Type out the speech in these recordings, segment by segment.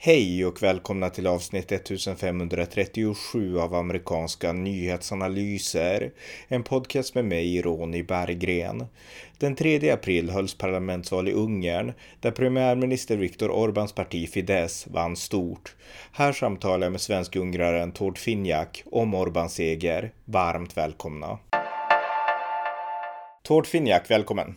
Hej och välkomna till avsnitt 1537 av amerikanska nyhetsanalyser. En podcast med mig, Ronny Berggren. Den 3 april hölls parlamentsval i Ungern där premiärminister Viktor Orbáns parti Fidesz vann stort. Här samtalar jag med svensk-ungraren Tord Finjak om Orbáns seger. Varmt välkomna. Tord Finjak, välkommen.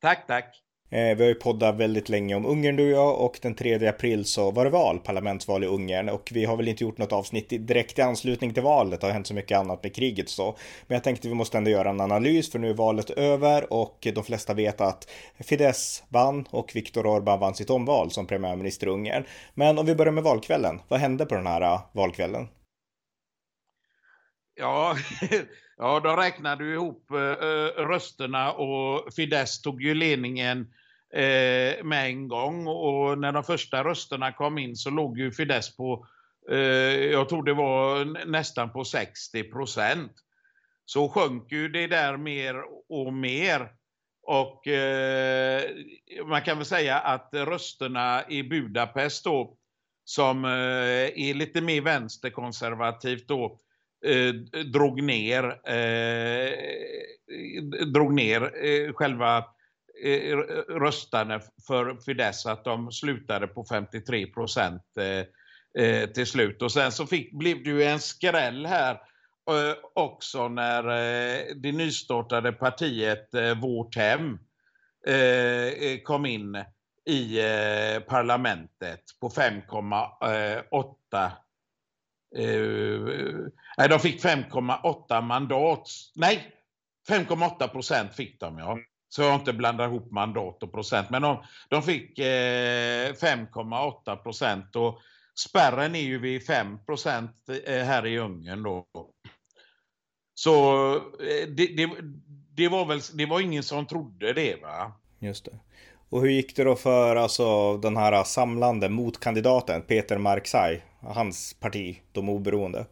Tack, tack. Eh, vi har ju poddat väldigt länge om Ungern du och jag och den 3 april så var det val, parlamentsval i Ungern och vi har väl inte gjort något avsnitt direkt i anslutning till valet, det har hänt så mycket annat med kriget så. Men jag tänkte vi måste ändå göra en analys för nu är valet över och de flesta vet att Fidesz vann och Viktor Orbán vann sitt omval som premiärminister i Ungern. Men om vi börjar med valkvällen, vad hände på den här eh, valkvällen? Ja, ja, de räknade ihop eh, rösterna och Fidesz tog ju ledningen eh, med en gång och när de första rösterna kom in så låg ju Fidesz på, eh, jag tror det var nästan på 60 procent. Så sjönk ju det där mer och mer. Och eh, man kan väl säga att rösterna i Budapest då, som eh, är lite mer vänsterkonservativt då, eh, drog ner, eh, drog ner eh, själva eh, röstarna för Fidesz att de slutade på 53 procent eh, eh, till slut. Och sen så fick, blev det ju en skräll här eh, också när eh, det nystartade partiet eh, Vårt Hem eh, kom in i parlamentet på 5,8 Eh, nej, de fick 5,8 mandat. Nej, 5,8 procent fick de ja. Så jag inte blandar ihop mandat och procent. Men de, de fick eh, 5,8 procent och spärren är ju vid 5 procent eh, här i Ungern då. Så det, det, det, var väl, det var ingen som trodde det va. Just det. Och hur gick det då för alltså, den här samlande motkandidaten Peter Marksaj, hans parti, de oberoende?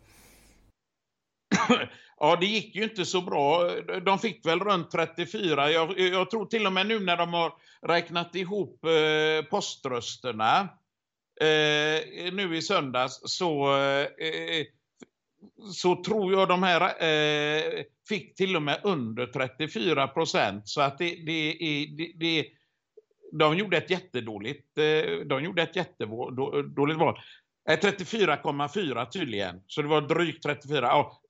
Ja, det gick ju inte så bra. De fick väl runt 34. Jag, jag tror till och med nu när de har räknat ihop eh, poströsterna eh, nu i söndags så, eh, så tror jag de här eh, fick till och med under 34 procent. Så att det, det, det, det de gjorde ett jättedåligt, eh, de gjorde ett jättedåligt val. Eh, 34,4 tydligen, så det var drygt 34. Ja,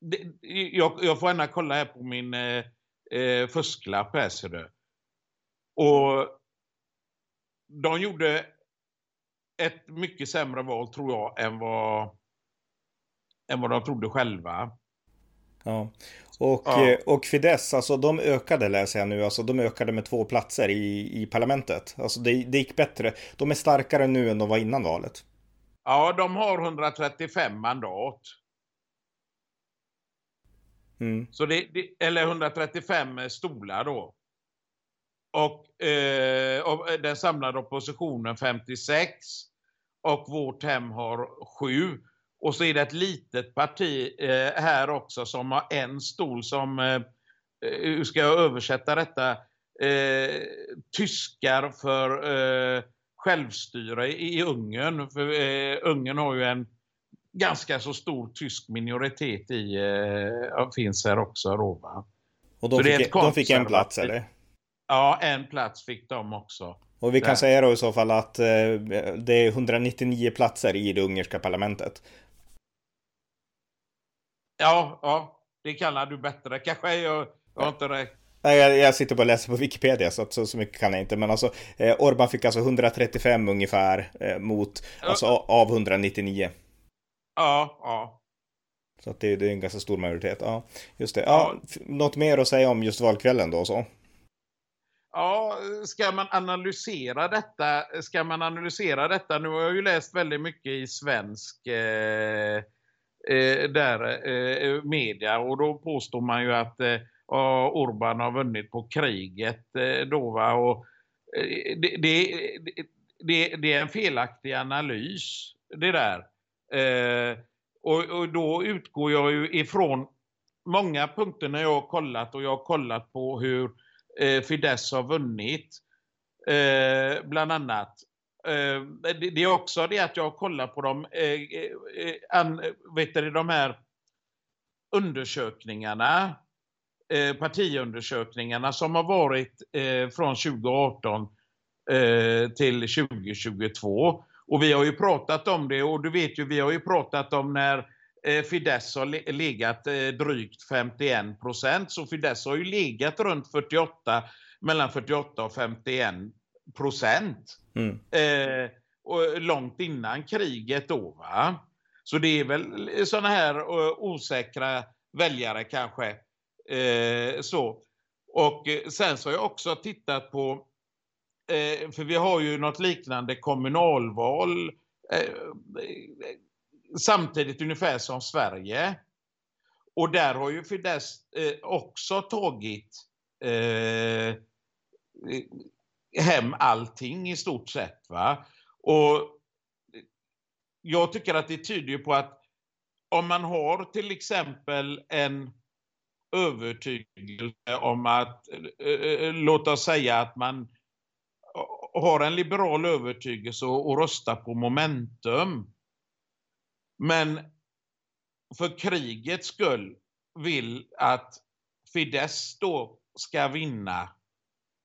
det, jag, jag, får gärna kolla här på min eh, eh fusklapp här ser du. Och de gjorde ett mycket sämre val tror jag än vad, än vad de trodde själva. Ja, och, ja. Eh, och Fidesz, alltså de ökade läser jag nu, alltså de ökade med två platser i, i parlamentet. Alltså det, det gick bättre. De är starkare nu än de var innan valet. Ja, de har 135 mandat. Mm. Så det, det, eller 135 stolar då. Och, eh, och den samlade oppositionen 56. Och vårt hem har 7. Och så är det ett litet parti eh, här också som har en stol som, eh, eh, hur ska jag översätta detta, eh, tyskar för eh, självstyre i, i Ungern. För eh, Ungern har ju en ganska så stor tysk minoritet i, eh, finns här också då va? Och de, fick, de fick en plats eller? Ja, en plats fick de också. Och vi kan Där. säga då i så fall att eh, det är 199 platser i det ungerska parlamentet. Ja, ja, det kallar du bättre. Kanske jag, jag har inte räknat. Nej, jag, jag, sitter på och läser på Wikipedia så, så, så mycket kan jag inte. Men alltså eh, Orban fick alltså 135 ungefär eh, mot, alltså av 199. Ja, ja. Så att det, det, är en ganska stor majoritet. Ja, just det. Ja, ja. Något mer att säga om just valkvällen då så? Ja, ska man analysera detta? Ska man analysera detta? Nu har jag ju läst väldigt mycket i svensk eh, eh, där, eh, media och då påstår man ju att eh, Orban har vunnit på kriget eh, då va? Och, eh, det, det, det, det, är en felaktig analys det där. Eh, och, och, då utgår jag ju ifrån många punkter när jag har kollat och jag har kollat på hur eh, Fidesz har vunnit. Eh, bland annat. Eh, det är också det att jag kollar på de, vet du, de här undersökningarna, eh, partiundersökningarna som har varit eh, från 2018 till 2022. Och vi har ju pratat om det och du vet ju, vi har ju pratat om när Fidesz har legat drygt 51 procent. Så Fidesz har ju legat runt 48, mellan 48 och 51 procent. Mm. Eh, och långt innan kriget då. Va? Så det är väl sådana här eh, osäkra väljare kanske. Eh, så. Och eh, sen så har jag också tittat på, eh, för vi har ju något liknande kommunalval eh, samtidigt ungefär som Sverige. Och där har ju Fidesz eh, också tagit eh, hem allting i stort sett. Va? Och jag tycker att det tyder på att om man har till exempel en övertygelse om att, eh, eh, eh, låt oss säga att man har en liberal övertygelse och, och röstar på momentum. Men för krigets skull vill att Fidesz då ska vinna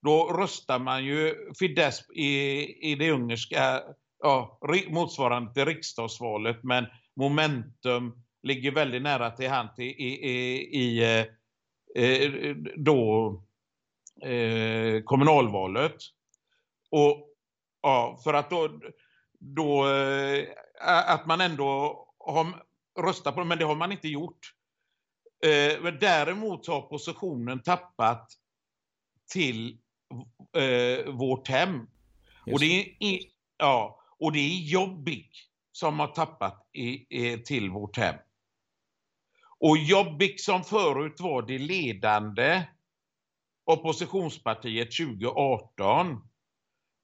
då röstar man ju Fidesz i, i det ungerska, ja, motsvarande till riksdagsvalet, men momentum ligger väldigt nära till hand i, i, i, i eh, eh, då eh, kommunalvalet. Och ja, för att då, då eh, att man ändå har röstat på det, men det har man inte gjort. Eh, men däremot har oppositionen tappat till eh, vårt hem. och det, är, ja, och det är Jobbik som har tappat i, i, till vårt hem. Och Jobbik som förut var det ledande oppositionspartiet 2018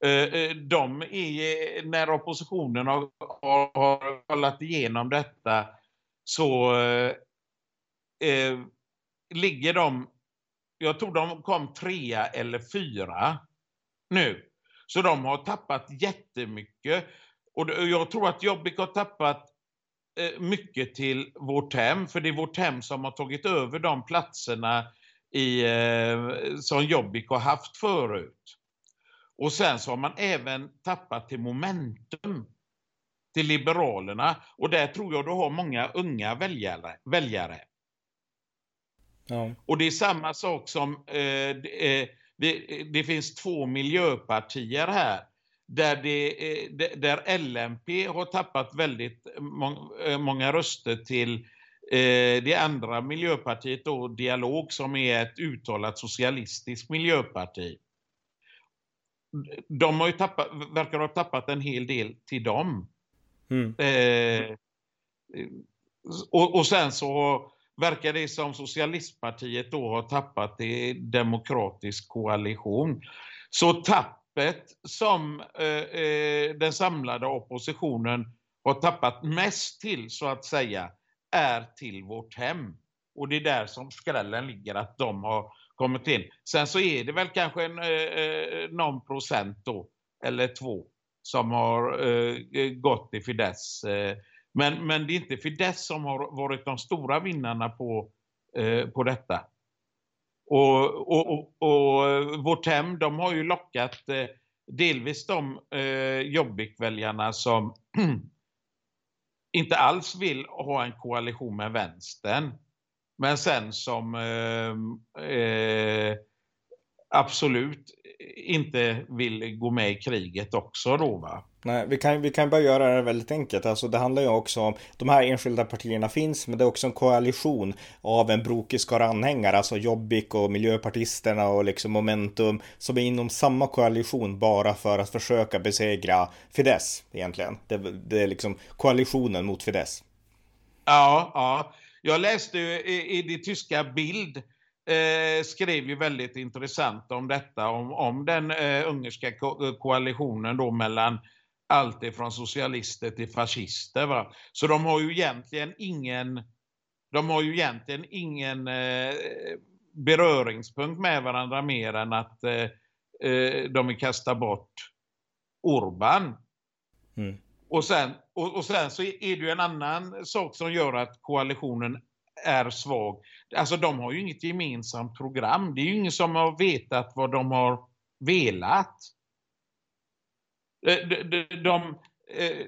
eh, eh, de är, när oppositionen har, har, har kollat igenom detta så eh, eh ligger de jag tror de kom trea eller fyra nu. Så de har tappat jättemycket. Och jag tror att Jobbik har tappat eh, mycket till vårt hem, för det är vårt hem som har tagit över de platserna i, eh, som Jobbik har haft förut. Och sen så har man även tappat till momentum, till Liberalerna. Och där tror jag du har många unga väljare. väljare. Ja. Och det är samma sak som, eh, det, eh, det, finns två miljöpartier här. Där, det, eh, där LMP har tappat väldigt eh, många röster till det andra miljöpartiet då, Dialog, som är ett uttalat socialistiskt miljöparti. De har tappat, verkar ha tappat en hel del till dem. Mm. Eh, och, och sen så verkar det som Socialistpartiet då har tappat i demokratisk koalition. Så tappet som eh, eh, den samlade oppositionen har tappat mest till så att säga är till vårt hem. Och det är där som skrällen ligger att de har kommit in. Sen så är det väl kanske en, eh, eh någon procent då, eller två, som har eh, eh gått i Fidesz eh, men, men det är inte Fidesz som har varit de stora vinnarna på, eh, på detta. Och, och, och, och eh, vårt hem, de har ju lockat eh, delvis de eh, Jobbik-väljarna som inte alls vill ha en koalition med vänstern. Men sen som eh, eh, absolut inte vill gå med i kriget också då va. Nej, vi kan, vi kan bara göra det väldigt enkelt. Alltså det handlar ju också om, de här enskilda partierna finns, men det är också en koalition av en brokig skara anhängare, alltså Jobbik och Miljöpartisterna och liksom Momentum, som är inom samma koalition bara för att försöka besegra Fidesz egentligen. Det, det är liksom koalitionen mot Fidesz. Ja, ja. Jag läste i, i det tyska Bild eh, skrev ju väldigt intressant om detta, om, om den eh, ungerska ko koalitionen då mellan allt ifrån socialister till fascister. Va? Så de har ju egentligen ingen, de har ju egentligen ingen eh, beröringspunkt med varandra mer än att eh, eh de vill kasta bort Orban. Mm. Och, sen, och, och sen så är det ju en annan sak som gör att koalitionen är svag. Alltså de har ju inget gemensamt program. Det är ju ingen som har vetat vad de har velat. De, de, de, eh,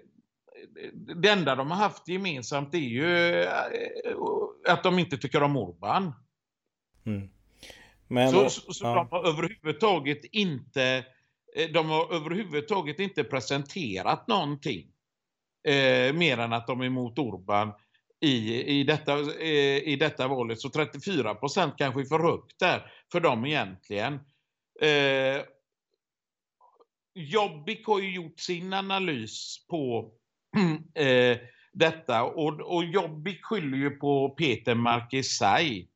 det enda de har haft gemensamt är ju eh, att de inte tycker om Orban. Mm. Men, så så, så ja. de har överhuvudtaget inte eh, de har överhuvudtaget inte presenterat någonting eh, mer än att de är emot Orban i, i, detta, i, i detta valet. Så 34 procent kanske är för högt där för dem egentligen. Eh, Jobbik har ju gjort sin analys på eh, detta och, och Jobbik skyller ju på Peter Markesaj.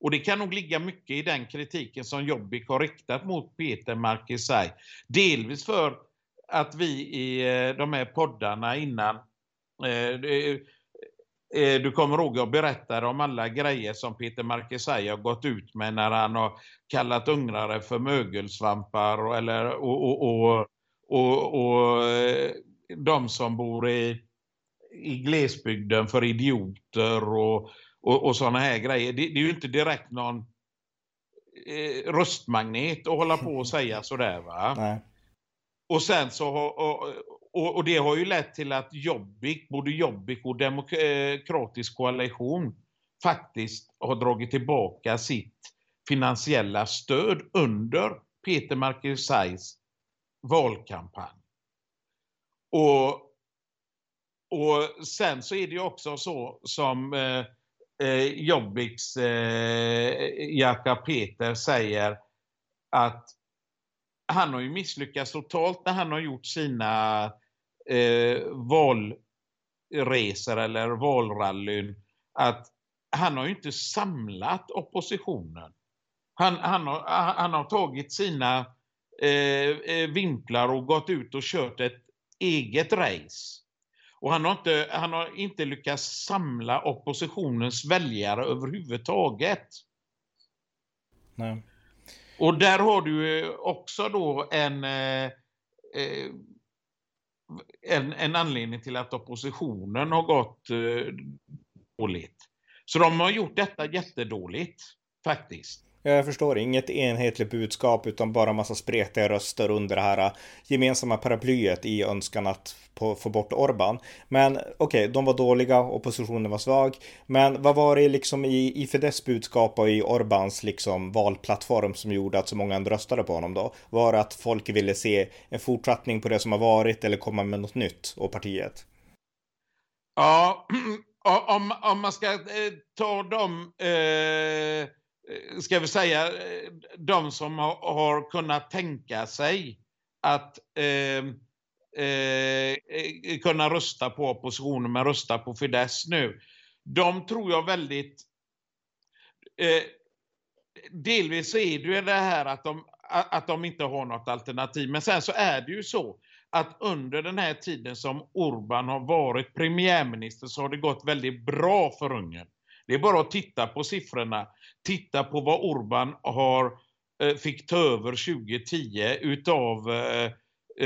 Och det kan nog ligga mycket i den kritiken som Jobbik har riktat mot Peter Markesaj. Delvis för att vi i eh, de här poddarna innan Eh, du kommer ihåg jag berättade om alla grejer som Peter Markesaj har gått ut med när han har kallat ungrare för mögelsvampar och, eller, och, och, och, och, och eh, de som bor i, i glesbygden för idioter och, och, och sådana här grejer. Det, det, är ju inte direkt någon eh, röstmagnet att hålla på och säga sådär va. Nej. Och sen så och, och, och, det har ju lett till att Jobbik, både Jobbik och Demokratisk eh, koalition faktiskt har dragit tillbaka sitt finansiella stöd under Peter Markusajs valkampanj. Och, och sen så är det ju också så som eh, eh Jobbiks eh, Jaka Peter säger att han har ju misslyckats totalt när han har gjort sina eh, valresor eller valrallyn att han har ju inte samlat oppositionen. Han, han, har, han har tagit sina eh, eh, vinklar och gått ut och kört ett eget race. Och han har, inte, han har inte lyckats samla oppositionens väljare överhuvudtaget. Nej. Och där har du också då en eh, eh en, en anledning till att oppositionen har gått eh, dåligt. Så de har gjort detta jättedåligt faktiskt. Jag förstår, inget enhetligt budskap utan bara massa spretiga röster under det här äh, gemensamma paraplyet i önskan att få bort Orban. Men okej, okay, de var dåliga, oppositionen var svag. Men vad var det liksom i, i Fidesz budskap och i Orbans liksom valplattform som gjorde att så många röstade på honom då? Var det att folk ville se en fortsättning på det som har varit eller komma med något nytt och partiet? Ja, om, om man ska eh, ta dem Eh, Eh, ska vi säga, eh, de som har, har kunnat tänka sig att ehm, eh, eh, kunna rösta på oppositionen men rösta på Fidesz nu. De tror jag väldigt... Eh, delvis är det ju det här att de, att de inte har något alternativ. Men sen så är det ju så att under den här tiden som Orban har varit premiärminister så har det gått väldigt bra för Ungern. Det är bara att titta på siffrorna. Titta på vad Orban har, eh, fick ta över 2010 utav eh,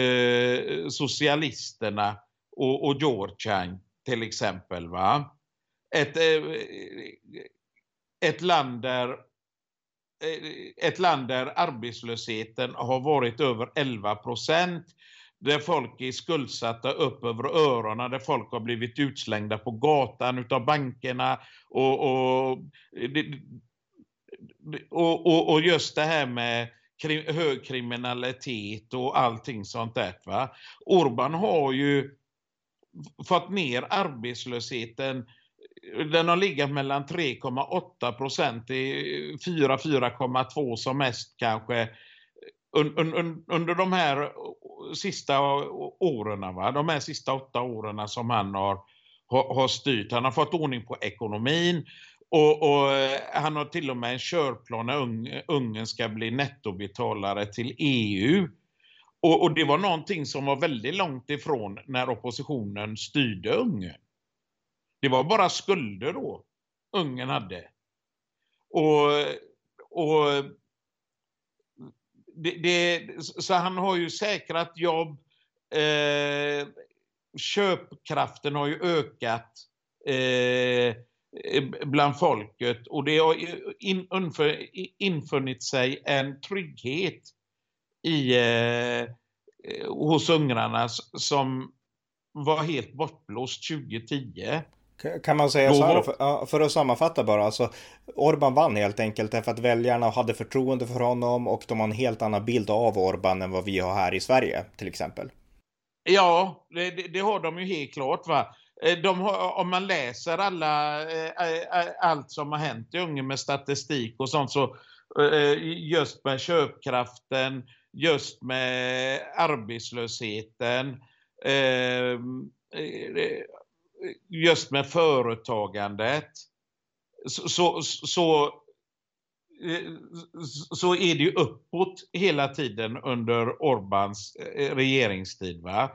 eh, socialisterna och, och Georgian till exempel. Va? Ett, eh, ett land där ett land där arbetslösheten har varit över 11 procent där folk är skuldsatta upp över öronen, där folk har blivit utslängda på gatan utav bankerna och, och, och, och, och just det här med hög kriminalitet och allting sånt där. Va? Orban har ju fått ner arbetslösheten den har legat mellan 3,8 procent till 4-4,2 som mest kanske under de här sista åren, va? de här sista åtta åren som han har, har, styrt. Han har fått ordning på ekonomin och, och eh, han har till och med en körplan när Ungern ska bli nettobetalare till EU. Och, och, det var någonting som var väldigt långt ifrån när oppositionen styrde Ungern. Det var bara skulder då Ungern hade. Och, och det, det, så han har ju säkrat jobb eh, köpkraften har ju ökat eh, bland folket och det har in, inför, infunnit sig en trygghet i, eh, hos ungrarna som var helt bortblåst 2010. Kan man säga så här för, för, att sammanfatta bara, alltså Orban vann helt enkelt därför att väljarna hade förtroende för honom och de har en helt annan bild av Orban än vad vi har här i Sverige till exempel. Ja, det, det har de ju helt klart. va. Eh, har, om man läser alla, eh, eh, allt som har hänt i Ungern med statistik och sånt så just med köpkraften, just med arbetslösheten, just med företagandet så, så, så, eh, så är det ju uppåt hela tiden under Orbans eh, regeringstid. Va?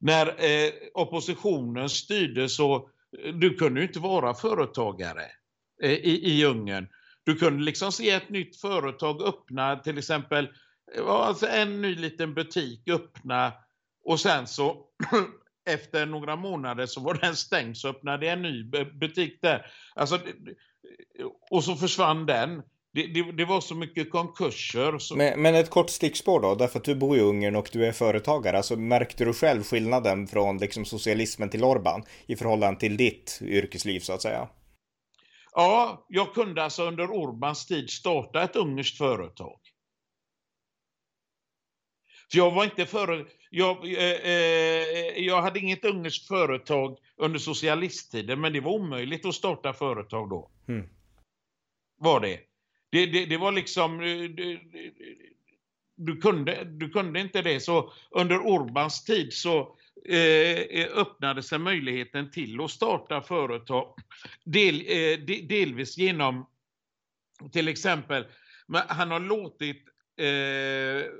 När eh, oppositionen styrde så eh, du kunde ju inte vara företagare eh, i, i Ungern. Du kunde liksom se ett nytt företag öppna, till exempel alltså en ny liten butik öppna och sen så efter några månader så var den stängd så öppnade en ny butik där. Alltså, och så försvann den. Det, det, det, var så mycket konkurser. Så... Men, men, ett kort stickspår då, därför att du bor i Ungern och du är företagare. Alltså, märkte du själv skillnaden från liksom, socialismen till Orban i förhållande till ditt yrkesliv så att säga? Ja, jag kunde alltså under Orbans tid starta ett ungerskt företag. För jag var inte före, jag, eh, eh, jag hade inget ungerskt företag under socialisttiden, men det var omöjligt att starta företag då. Mm. Var det. Det, det, det var liksom... Eh, du, du, kunde, du kunde inte det. Så under Orbans tid så eh, öppnade sig möjligheten till att starta företag. Del, eh, delvis genom till exempel, han har låtit eh,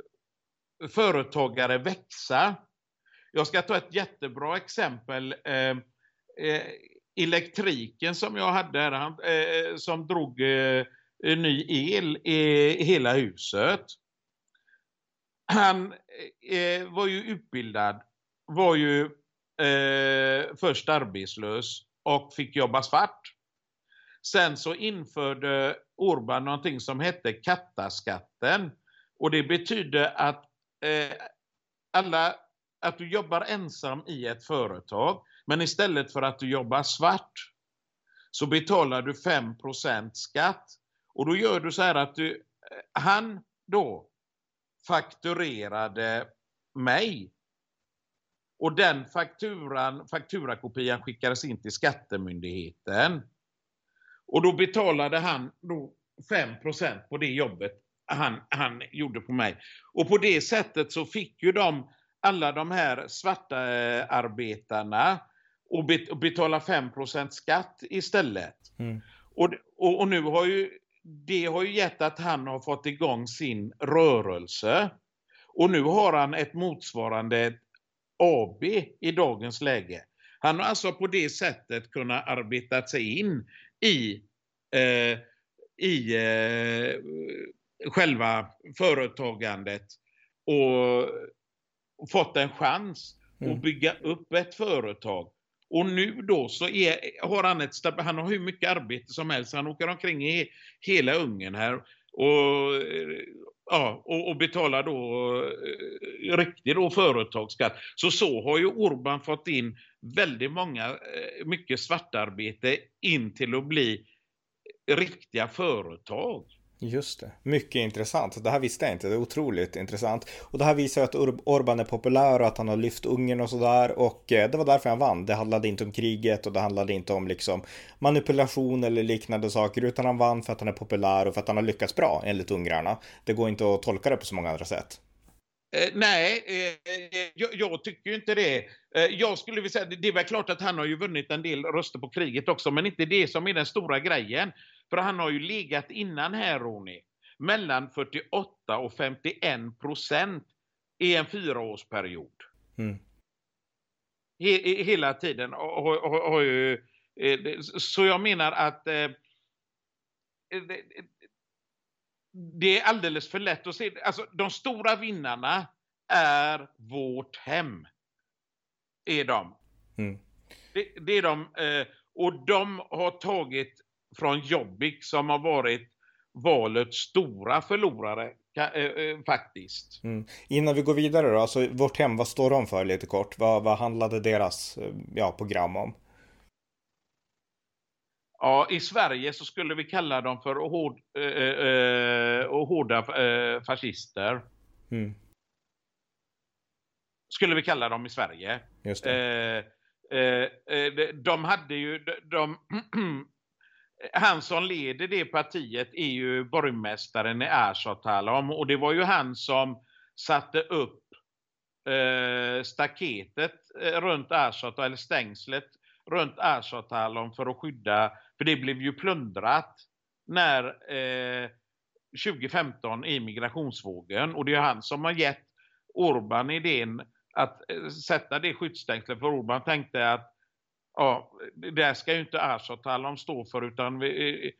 företagare växa. Jag ska ta ett jättebra exempel. Eh, eh, elektriken som jag hade, han, eh, som drog eh, ny el i hela huset. Han eh, var ju utbildad, var ju eh, först arbetslös och fick jobba svart. Sen så införde Orban någonting som hette kattaskatten. Och det betydde att Eh, alla, att du jobbar ensam i ett företag, men istället för att du jobbar svart så betalar du 5% skatt och då gör du så här att du, eh, han då fakturerade mig. Och den fakturan, fakturakopian skickades in till skattemyndigheten. Och då betalade han då 5% på det jobbet han, han gjorde på mig. Och på det sättet så fick ju de, alla de här svarta eh, arbetarna och betala 5 skatt istället. Mm. Och, och, och, nu har ju det har ju gett att han har fått igång sin rörelse. Och nu har han ett motsvarande AB i dagens läge. Han har alltså på det sättet kunnat arbeta sig in i, eh, i eh, själva företagandet och fått en chans mm. att bygga upp ett företag och nu då så är, har han ett han har hur mycket arbete som helst. Han åker omkring i hela Ungern här och, ja, och, och betalar då eh, riktig då företagsskatt. Så så har ju Orban fått in väldigt många, eh, mycket svartarbete in till att bli riktiga företag. Just det, mycket intressant. Det här visste jag inte, det är otroligt intressant. Och det här visar att Ur Orban är populär och att han har lyft Ungern och sådär. Och eh, det var därför han vann. Det handlade inte om kriget och det handlade inte om liksom manipulation eller liknande saker. Utan han vann för att han är populär och för att han har lyckats bra enligt ungrarna. Det går inte att tolka det på så många andra sätt. Eh, nej, eh, jag, jag, tycker ju inte det. Eh, jag skulle vilja säga, det är väl klart att han har ju vunnit en del röster på kriget också, men inte det som är den stora grejen. För han har ju legat innan här, Ronny, mellan 48 och 51 procent i en fyraårsperiod. Mm. He, hela tiden har, ju... Eh, så jag menar att eh, det är alldeles för lätt att se. Alltså de stora vinnarna är vårt hem. Är de. Mm. Det, det, är de. Eh, och de har tagit från Jobbik som har varit valets stora förlorare eh, eh, faktiskt. Mm. Innan vi går vidare då, alltså vårt hem, vad står de för lite kort? Vad, vad handlade deras eh, ja, program om? Ja, i Sverige så skulle vi kalla dem för hård, äh, äh, hårda äh, fascister. Mm. Skulle vi kalla dem i Sverige. Just det. de hade ju, de, han som leder det partiet är ju borgmästaren i Ersatalom och det var ju han som satte upp eh, staketet eh, runt Ersat, eller stängslet runt Ersatalom för att skydda för det blev ju plundrat när eh, 2015 i migrationsvågen. Och det är han som har gett Orban idén att eh, sätta det skyddsstängslet. För Orban tänkte att ja, det ska ju inte Azothalon stå för utan vi,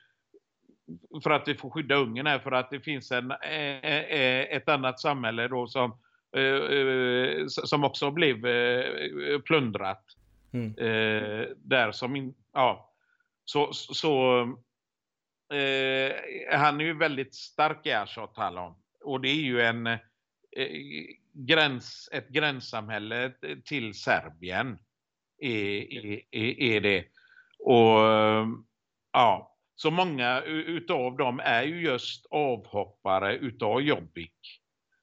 för att vi får skydda Ungern här för att det finns en, eh, ett annat samhälle då som, som också blev plundrat. Mm. Där som, in, ja, så, så han är ju väldigt stark i Ashot Halon. Och det är ju en gräns, ett gränssamhälle till Serbien. Är, är, är det. Och ja, så många utav dem är ju just avhoppare utav Jobbik.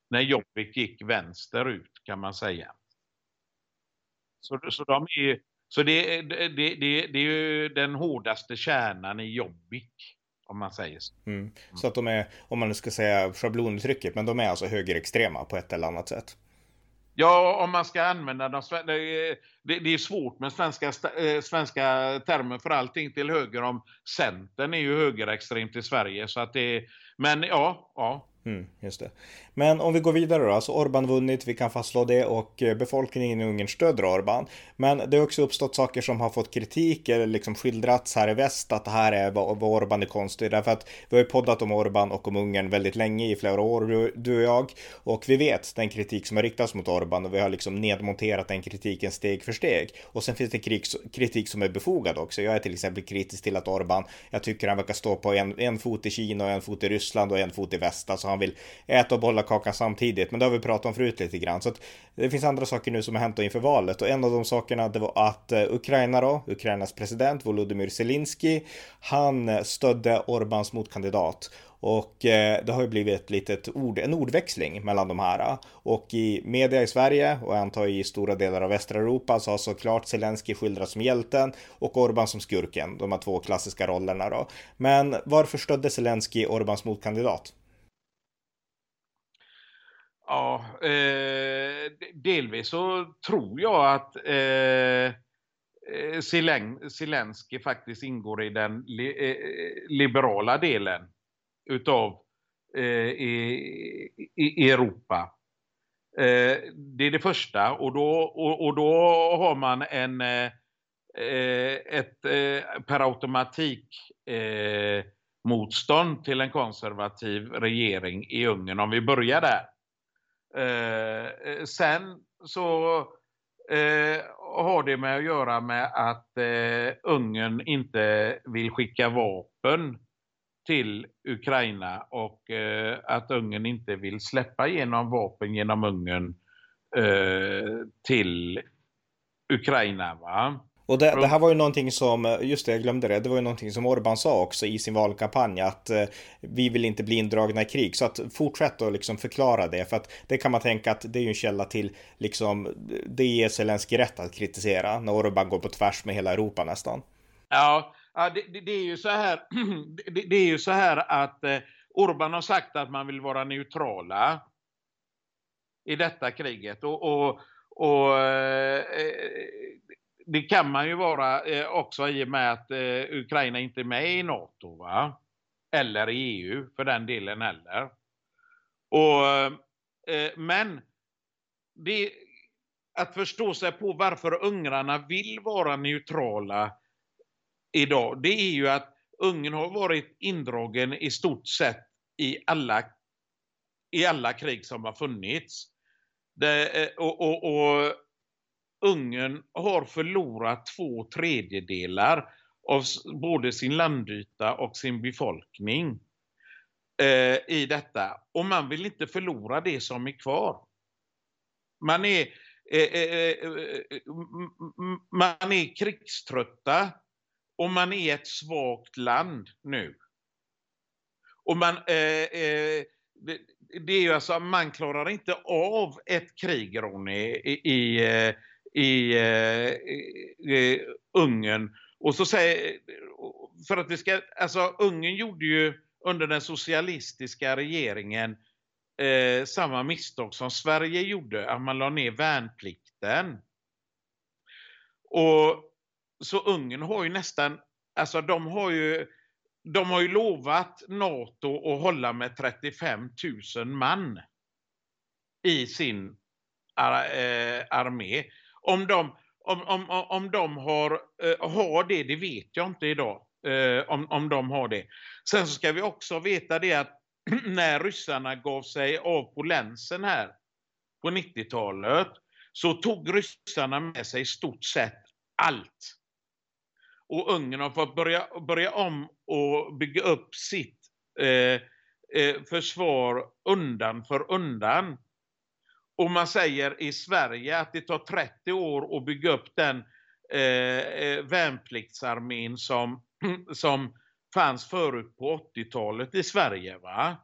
När Jobbik gick vänsterut kan man säga. Så, så de är så det, det, det, det, är ju den hårdaste kärnan i Jobbik. Om man säger så. Mm. Så att de är, om man nu ska säga schablonuttrycket, men de är alltså högerextrema på ett eller annat sätt. Ja, om man ska använda de det, det är svårt med svenska, eh, svenska termer för allting till höger om Centern är ju högerextremt i Sverige. Så att det, men ja, ja, Mm, just det. Men om vi går vidare då, alltså Orban vunnit, vi kan fastslå det och eh, befolkningen i Ungern stöder Orban. Men det har också uppstått saker som har fått kritik eller liksom skildrats här i väst att det här är vad, vad Orban är konstig. Därför att vi har ju poddat om Orban och om Ungern väldigt länge i flera år, du, du och jag. Och vi vet den kritik som har riktats mot Orban och vi har liksom nedmonterat den kritiken steg för steg. Och sen finns det kritik, kritik som är befogad också. Jag är till exempel kritisk till att Orban, jag tycker han verkar stå på en, en fot i Kina och en fot i Ryssland och en fot i väst. Alltså han vill äta och behålla kakan samtidigt. Men det har vi pratat om förut lite grann. Så att det finns andra saker nu som har hänt inför valet och en av de sakerna det var att eh, Ukraina då, Ukrainas president Volodymyr Zelensky, han stödde Orbans motkandidat. Och eh, det har ju blivit ett litet ord, en ordväxling mellan de här. Och i media i Sverige och jag antar i stora delar av västra Europa så har såklart Zelensky skildrats som hjälten och Orban som skurken. De här två klassiska rollerna då. Men varför stödde Zelensky Orbans motkandidat? Ja, eh, delvis så tror jag att eh, eh Zelensky faktiskt ingår i den li, eh, eh liberala delen utav eh, i, i, Europa. Eh, det är det första och då, och, och då har man en eh, ett eh, per automatik motstånd till en konservativ regering i Ungern om vi börjar där. Eh, eh, sen så eh, har det med att göra med att eh, Ungern inte vill skicka vapen till Ukraina och eh, att Ungern inte vill släppa igenom vapen genom Ungern eh, till Ukraina. Va? Och det, det, här var ju någonting som, just det, jag glömde det, det var ju någonting som Orban sa också i sin valkampanj att eh, vi vill inte bli indragna i krig. Så att fortsätt att liksom förklara det, för att det kan man tänka att det är ju en källa till, liksom, det ger Zelenskyj rätt att kritisera när Orban går på tvärs med hela Europa nästan. Ja, det, det är ju så här, det, det, är ju så här att eh, Orban har sagt att man vill vara neutrala i detta kriget och, och, och eh, det kan man ju vara eh, också i och med att eh, Ukraina inte är med i NATO. Va? Eller i EU för den delen heller. Och, eh, men det, att förstå sig på varför ungrarna vill vara neutrala idag, det är ju att Ungern har varit indragen i stort sett i alla, i alla krig som har funnits. Det, eh, och, och, och Ungern har förlorat två tredjedelar av både sin landyta och sin befolkning eh, i detta. Och man vill inte förlora det som är kvar. Man är, eh, eh, eh, eh man är krigströtta och man är ett svagt land nu. Och man, eh, eh, det, det, är ju alltså, man klarar inte av ett krig, Ronny, i, i, eh, Eh, i, i Ungern. Och så säger, för att vi ska, alltså Ungern gjorde ju under den socialistiska regeringen eh, samma misstag som Sverige gjorde, att man la ner värnplikten. Och så Ungern har ju nästan, alltså de har ju, de har ju lovat NATO att hålla med 35 000 man i sin ar, eh, armé. Om de, om, om, om de har, eh, har det, det vet jag inte idag. Eh, om, om de har det. Sen så ska vi också veta det att när ryssarna gav sig av på länsen här på 90-talet så tog ryssarna med sig i stort sett allt. Och Ungern har fått börja, börja om och bygga upp sitt eh, eh, försvar undan för undan. Och man säger i Sverige att det tar 30 år att bygga upp den eh, eh värnpliktsarmén som, som fanns förut på 80-talet i Sverige. va?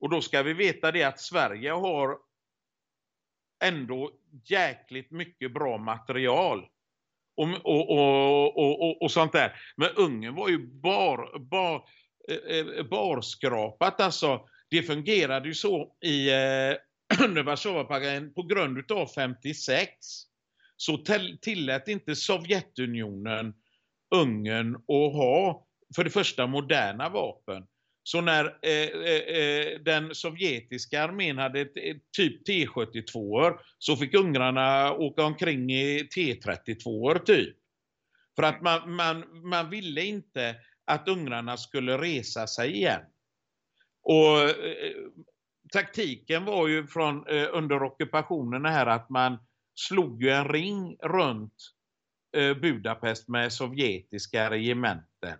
Och då ska vi veta det att Sverige har ändå jäkligt mycket bra material. Och, och, och, och, och sånt där. Men Ungern var ju bar, bar, eh, eh barskrapat. Alltså, det fungerade ju så i eh, Warszawapakten på grund av 56 så tillät inte Sovjetunionen Ungern att ha för det första moderna vapen. Så när eh, eh, eh den sovjetiska armén hade ett, ett typ T72 så fick ungrarna åka omkring i T32 typ. För att man, man, man ville inte att ungrarna skulle resa sig igen. Och eh, taktiken var ju från eh, under ockupationen här att man slog ju en ring runt eh, Budapest med sovjetiska regementen.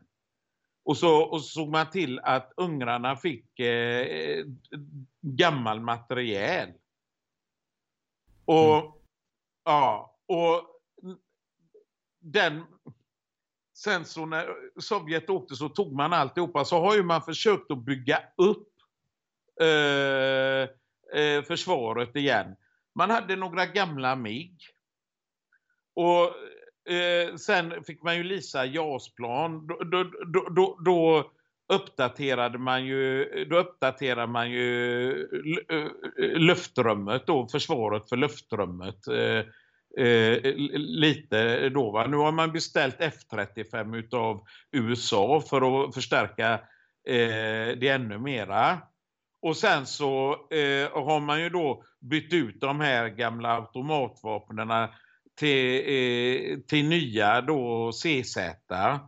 Och så, och så såg man till att ungrarna fick eh, gammal materiel. Och, mm. ja, och den, sen så när Sovjet åkte så tog man alltihopa så har ju man försökt att bygga upp Eh, eh, försvaret igen. Man hade några gamla MIG. Och eh, sen fick man ju lisa JAS-plan. Då, då, då, då, uppdaterade man ju, då uppdaterade man ju eh, luftrummet då, försvaret för luftrummet. Eh, eh, lite då va. Nu har man beställt F-35 utav USA för att förstärka eh, det ännu mera. Och sen så eh, har man ju då bytt ut de här gamla automatvapnen till, eh, till nya då CZ,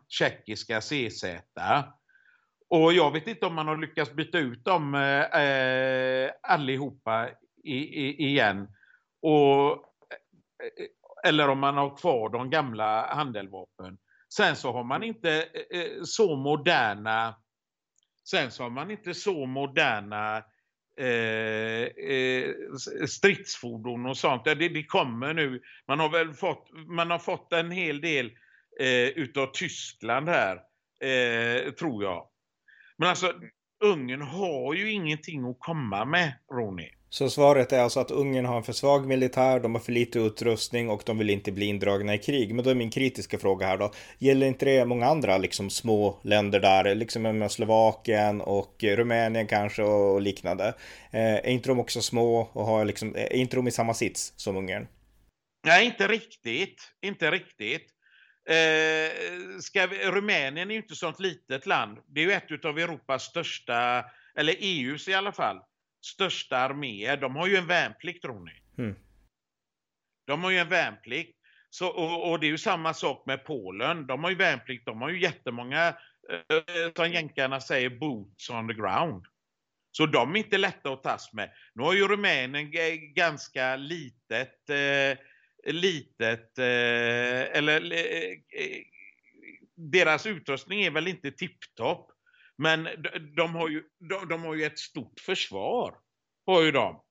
tjeckiska CZ. Och jag vet inte om man har lyckats byta ut dem eh, eh allihopa i, i, igen. Och, eh, eller om man har kvar de gamla handeldvapen. Sen så har man inte eh, eh så moderna Sen så har man inte så moderna eh, eh, stridsfordon och sånt. Det, det kommer nu. Man har väl fått, man har fått en hel del eh, utav Tyskland här, eh, tror jag. Men alltså, Ungern har ju ingenting att komma med, Ronny. Så svaret är alltså att Ungern har en för svag militär, de har för lite utrustning och de vill inte bli indragna i krig. Men då är min kritiska fråga här då, gäller inte det många andra liksom små länder där, liksom med Slovakien och Rumänien kanske och liknande? Eh, är inte de också små och har liksom, är inte de i samma sits som Ungern? Nej, inte riktigt, inte riktigt. Eh, ska vi, Rumänien är ju inte sånt litet land. Det är ju ett av Europas största, eller EUs i alla fall största arméer, de har ju en värnplikt Ronny. Mm. De har ju en värnplikt. Så, och, och, det är ju samma sak med Polen. De har ju värnplikt, de har ju jättemånga, eh, som jänkarna säger, boots on the ground. Så de är inte lätta att tas med. Nu har ju Rumänien ganska litet, eh, litet eh, eller eh, deras utrustning är väl inte tipptopp. Men de, har ju, de, de, har ju ett stort försvar. Har ju de.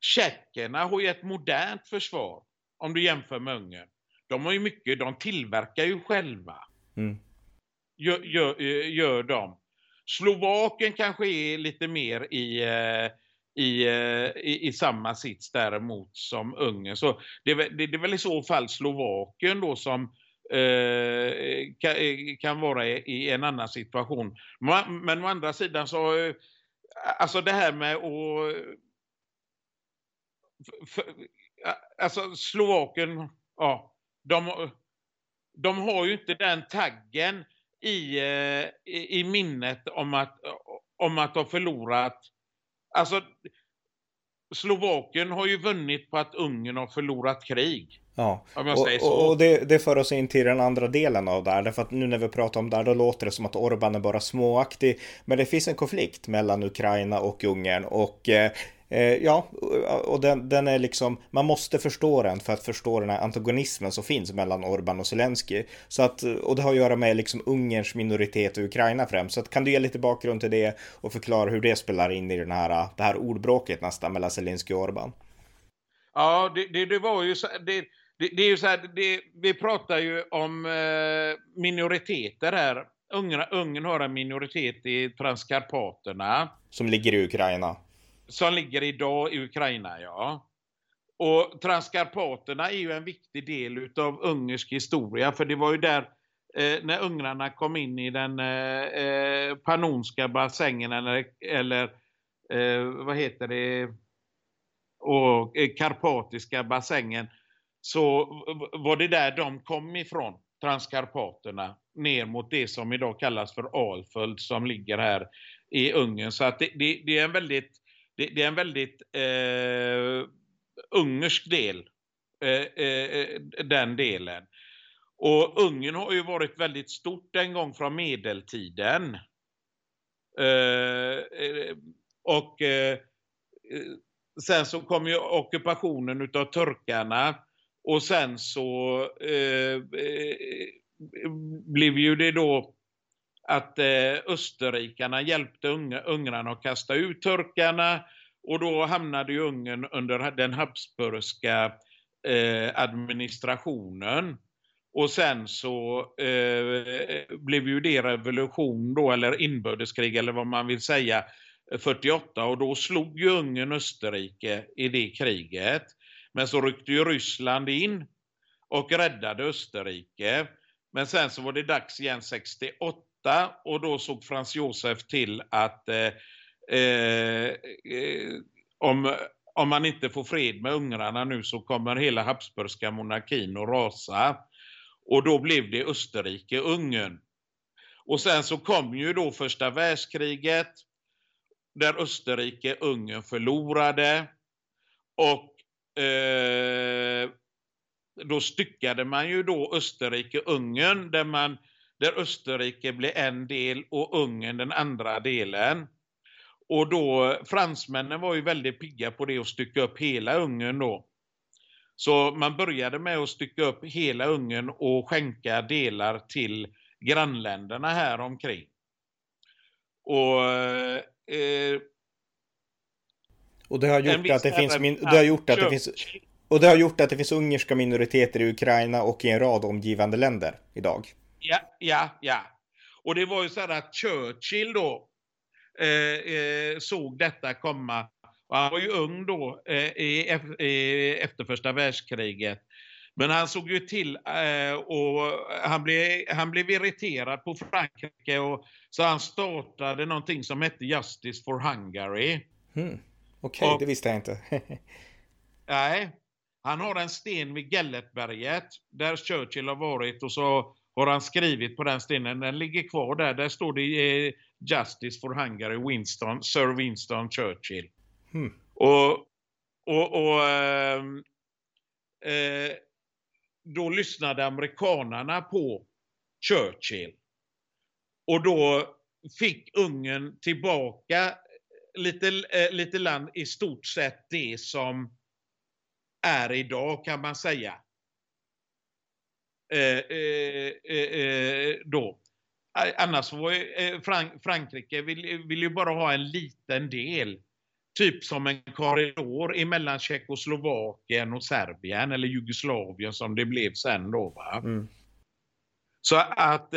Tjeckerna har ju ett modernt försvar. Om du jämför med Ungern. De har ju mycket, de tillverkar ju själva. Mm. Gör, gör, gör de. Slovakien kanske är lite mer i, eh, i, eh, i, i samma sits däremot som Ungern. Så det, det, det är väl i så fall Slovakien då som eh, kan, eh, kan, vara i, i, en annan situation. Men, men å andra sidan så, eh, alltså det här med att för, alltså Slovakien, ja, de, de har ju inte den taggen i, i, i minnet om att, om att ha förlorat. Alltså, Slovakien har ju vunnit på att Ungern har förlorat krig. Ja, och, och, det, det för oss in till den andra delen av det här. Därför att nu när vi pratar om det här då låter det som att Orban är bara småaktig. Men det finns en konflikt mellan Ukraina och Ungern och eh, ja, och den, den, är liksom, man måste förstå den för att förstå den här antagonismen som finns mellan Orban och Zelensky. Så att, och det har att göra med liksom Ungerns minoritet i Ukraina främst. Så att, kan du ge lite bakgrund till det och förklara hur det spelar in i den här, det här ordbråket nästan mellan Zelensky och Orban? Ja, det, det, det var ju så, det, det, det, är ju så här, det, vi pratar ju om eh, minoriteter här. Ungern, Ungern har en minoritet i Transkarpaterna. Som ligger i Ukraina som ligger idag i Ukraina, ja. Och Transkarpaterna är ju en viktig del av ungersk historia, för det var ju där eh, när ungrarna kom in i den eh, eh pannonska bassängen eller, eller eh, vad heter det, och eh, karpatiska bassängen, så var det där de kom ifrån, Transkarpaterna, ner mot det som idag kallas för Alföld som ligger här i Ungern. Så att det, det, det är en väldigt det, det är en väldigt eh, ungersk del, eh, eh, den delen. Och Ungern har ju varit väldigt stort en gång från medeltiden. Eh, eh och eh, sen så kom ju ockupationen utav turkarna och sen så eh, eh blev ju det då att eh, österrikarna hjälpte ungrarna att kasta ut turkarna och då hamnade ju Ungern under den habsburgska eh, administrationen. Och sen så eh, blev ju det revolution då, eller inbördeskrig eller vad man vill säga, 48 och då slog ju Ungern Österrike i det kriget. Men så ryckte ju Ryssland in och räddade Österrike. Men sen så var det dags igen 68 och då såg Frans Josef till att eh, eh, om, om man inte får fred med ungrarna nu så kommer hela Habsburgska monarkin att rasa. Och då blev det Österrike-Ungern. Och sen så kom ju då första världskriget där Österrike-Ungern förlorade. Och eh, då styckade man ju då Österrike-Ungern där man där Österrike blev en del och Ungern den andra delen. Och då, fransmännen var ju väldigt pigga på det att stycka upp hela Ungern då. Så man började med att stycka upp hela Ungern och skänka delar till grannländerna här omkring. Och, eh, och det har gjort att det finns, min, det har gjort att det finns och det har gjort att det finns ungerska minoriteter i Ukraina och i en rad omgivande länder idag. Ja, ja, ja. Och det var ju så att Churchill då eh, eh, såg detta komma. Och han var ju ung då eh, i, i, efter första världskriget. Men han såg ju till eh, och han blev, han blev irriterad på Frankrike och så han startade någonting som hette Justice for Hungary. Hmm. Okej, okay, det visste jag inte. nej, han har en sten vid Gellertberget där Churchill har varit och så har han skrivit på den stenen. Den ligger kvar där. Där står det eh, Justice for Hungary, Winston, Sir Winston Churchill. Hmm. Och, och, och eh, eh, då lyssnade amerikanarna på Churchill. Och då fick Ungern tillbaka lite, eh, lite land i stort sett det som är idag kan man säga. Eh, eh, eh, då. Annars var Frank Frankrike vill, vill ju bara ha en liten del. Typ som en korridor emellan Tjeckoslovakien och Serbien eller Jugoslavien som det blev sen då. Va? Mm. Så att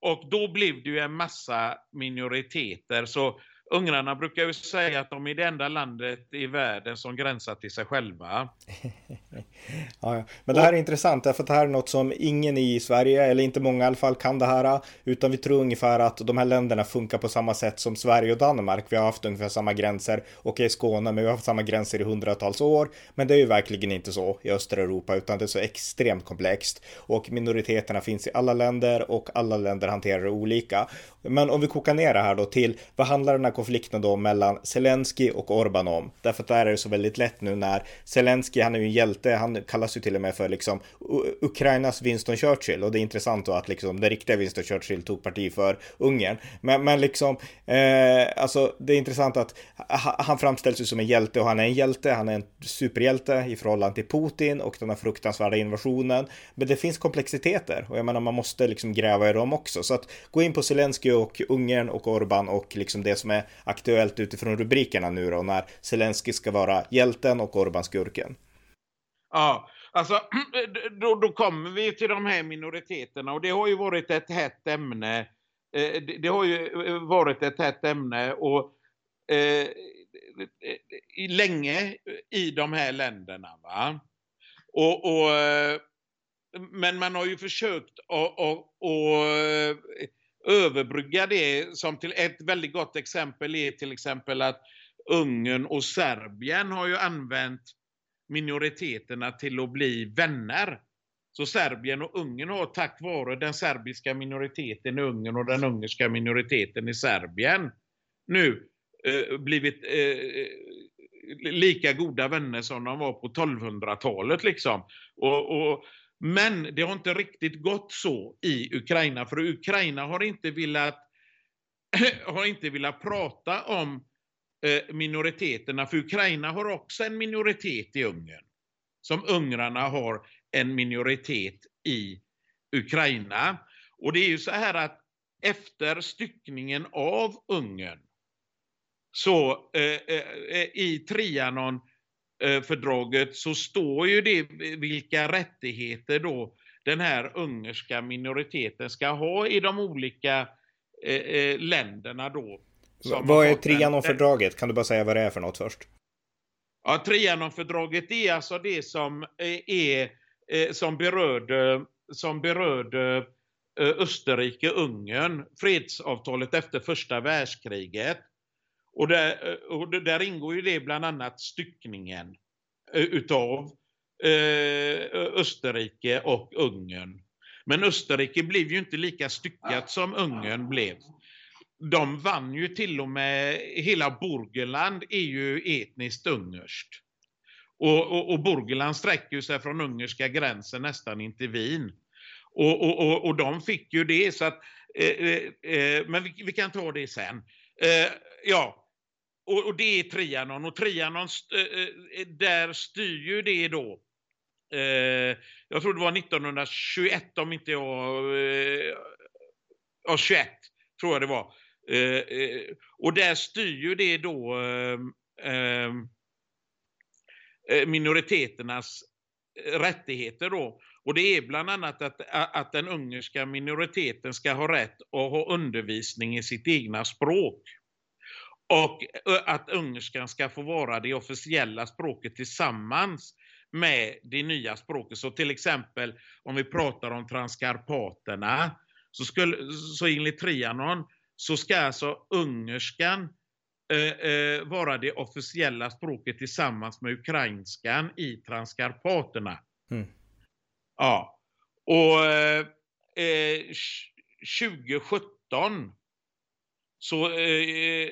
och då blev det ju en massa minoriteter. Så ungrarna brukar ju säga att de är det enda landet i världen som gränsar till sig själva. ja, ja. Men det här är intressant därför att det här är något som ingen i Sverige, eller inte många i alla fall, kan det här. Utan vi tror ungefär att de här länderna funkar på samma sätt som Sverige och Danmark. Vi har haft ungefär samma gränser. och i Skåne, men vi har haft samma gränser i hundratals år. Men det är ju verkligen inte så i östra Europa, utan det är så extremt komplext. Och minoriteterna finns i alla länder och alla länder hanterar det olika. Men om vi kokar ner det här då till vad handlar den här konflikten då mellan Zelensky och Orban om? Därför att där är det så väldigt lätt nu när Zelensky, han är ju en hjälte, han kallas ju till och med för liksom Ukrainas Winston Churchill och det är intressant då att liksom den riktiga Winston Churchill tog parti för Ungern. Men, men liksom, eh, alltså det är intressant att han framställs ju som en hjälte och han är en hjälte, han är en superhjälte i förhållande till Putin och den här fruktansvärda invasionen. Men det finns komplexiteter och jag menar man måste liksom gräva i dem också. Så att gå in på Zelensky och Ungern och Orban och liksom det som är aktuellt utifrån rubrikerna nu då när Zelensky ska vara hjälten och Orbán skurken. Ja, alltså då, då kommer vi till de här minoriteterna och det har ju varit ett hett ämne. Eh, det har ju eh, varit ett hett ämne och eh, länge i de här länderna. Va? Och, och, eh, men man har ju försökt att, att, att överbrygga det som till ett väldigt gott exempel är till exempel att Ungern och Serbien har ju använt minoriteterna till att bli vänner. Så Serbien och Ungern har tack vare den serbiska minoriteten i Ungern och den ungerska minoriteten i Serbien nu eh, blivit eh, lika goda vänner som de var på 1200-talet liksom. Och, och men det har inte riktigt gått så i Ukraina, för Ukraina har inte velat, har inte velat prata om eh, minoriteterna, för Ukraina har också en minoritet i Ungern. Som ungrarna har en minoritet i Ukraina. Och det är ju så här att efter styckningen av Ungern så eh, eh, eh i Trianon Eh, fördraget så står ju det vilka rättigheter då den här ungerska minoriteten ska ha i de olika eh, eh länderna då. Vad är Trianonfördraget? Kan du bara säga vad det är för något först? Ja, Trianonfördraget är alltså det som är som berörde, som berörde Österrike-Ungern, fredsavtalet efter första världskriget. Och där, eh, och där ingår ju det bland annat styckningen eh, utav eh, Österrike och Ungern. Men Österrike blev ju inte lika styckat som Ungern blev. De vann ju till och med, hela Burgenland är ju etniskt ungerskt. Och, och, och Burgenland sträcker sig från ungerska gränsen nästan in till Wien. Och, och, och, och de fick ju det, så att, eh, eh, men vi, vi, kan ta det sen. Eh, ja, och, och, det är Trianon. Och Trianon, eh, eh, där styr ju det då. Eh, jag tror det var 1921 om inte jag... Eh, ja, 21 tror jag det var. Eh, eh, och där styr ju det då minoriteternas rättigheter då. Och det är bland annat att, att den ungerska minoriteten ska ha rätt att ha undervisning i sitt egna språk. Och att ungerskan ska få vara det officiella språket tillsammans med det nya språket. Så till exempel om vi pratar om transkarpaterna så, skulle, så enligt Trianon så ska alltså ungerskan eh, eh, vara det officiella språket tillsammans med ukrainskan i transkarpaterna. Mm. Ja. Och eh, 2017 så, eh, eh,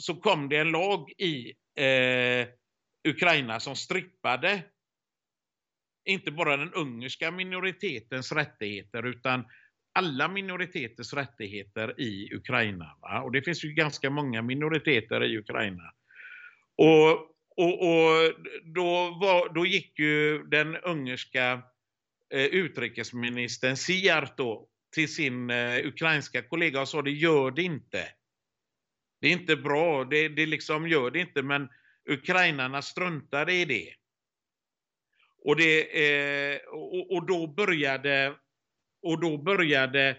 så kom det en lag i eh, Ukraina som strippade inte bara den ungerska minoritetens rättigheter utan alla minoriteters rättigheter i Ukraina. Va? Och det finns ju ganska många minoriteter i Ukraina. Och, och, och då, var, då gick ju den ungerska eh, utrikesministern Sijarto till sin eh, ukrainska kollega och sa det gör det inte. Det är inte bra, det, det liksom gör det inte, men ukrainarna struntade i det. Och, det, eh, och, och, då började, och då började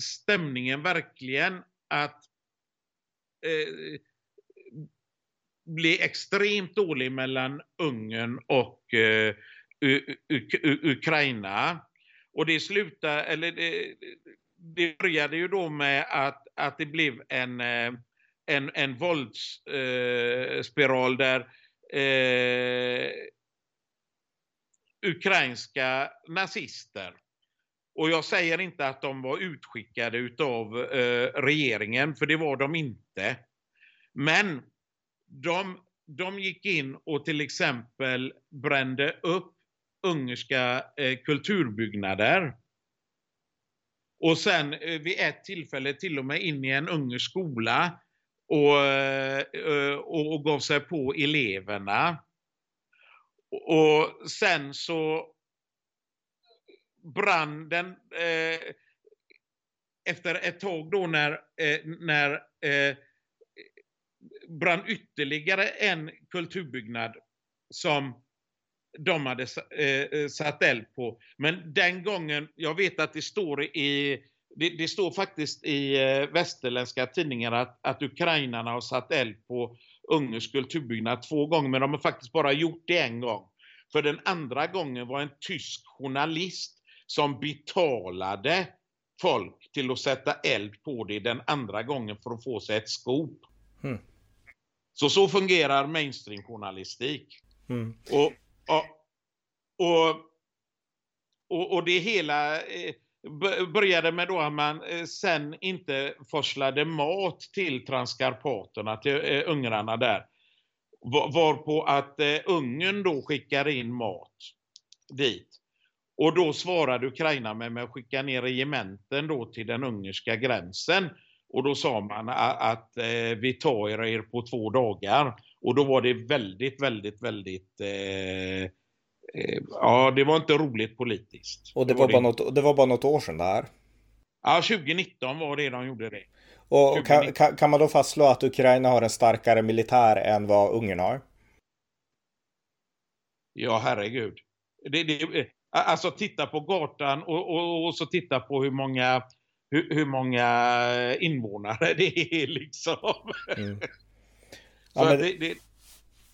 stämningen verkligen att eh, bli extremt dålig mellan Ungern och eh, Ukraina. Och det slutade, eller det, det började ju då med att, att det blev en, eh, en, en våldsspiral eh, där eh, ukrainska nazister och jag säger inte att de var utskickade utav eh, regeringen, för det var de inte. Men de, de gick in och till exempel brände upp ungerska eh, kulturbyggnader. Och sen eh, vid ett tillfälle till och med in i en ungersk skola och, eh, och, och gav sig på eleverna. Och sen så brann den eh, efter ett tag då när, eh, när eh, brann ytterligare en kulturbyggnad som de hade eh, eh, satt eld på. Men den gången, jag vet att det står i det, det står faktiskt i eh, västerländska tidningar att, att ukrainarna har satt eld på ungersk kulturbyggnad två gånger, men de har faktiskt bara gjort det en gång. För den andra gången var en tysk journalist som betalade folk till att sätta eld på det den andra gången för att få sig ett skop. Mm. Så så fungerar mainstream-journalistik. Mm. Och, och, och, och, och det hela eh, började med då att man eh, sen inte forslade mat till Transkarpaterna, till eh, ungrarna där. Varpå att Ungern då skickar in mat dit. Och då svarade Ukraina med, att skicka ner regementen då till den ungerska gränsen. Och då sa man att, att vi tar er på två dagar. Och då var det väldigt, väldigt, väldigt eh, eh, ja, det var inte roligt politiskt. Och det, var, det... Bara något, det var bara något år sedan det här? Ja, 2019 var det de gjorde det. Och kan, kan, kan, man då fastslå att Ukraina har en starkare militär än vad Ungern har? Ja, herregud. Det, det, alltså titta på gatan och, och, och så titta på hur många hur, hur många invånare det är liksom. Mm. Ja, men, det, det,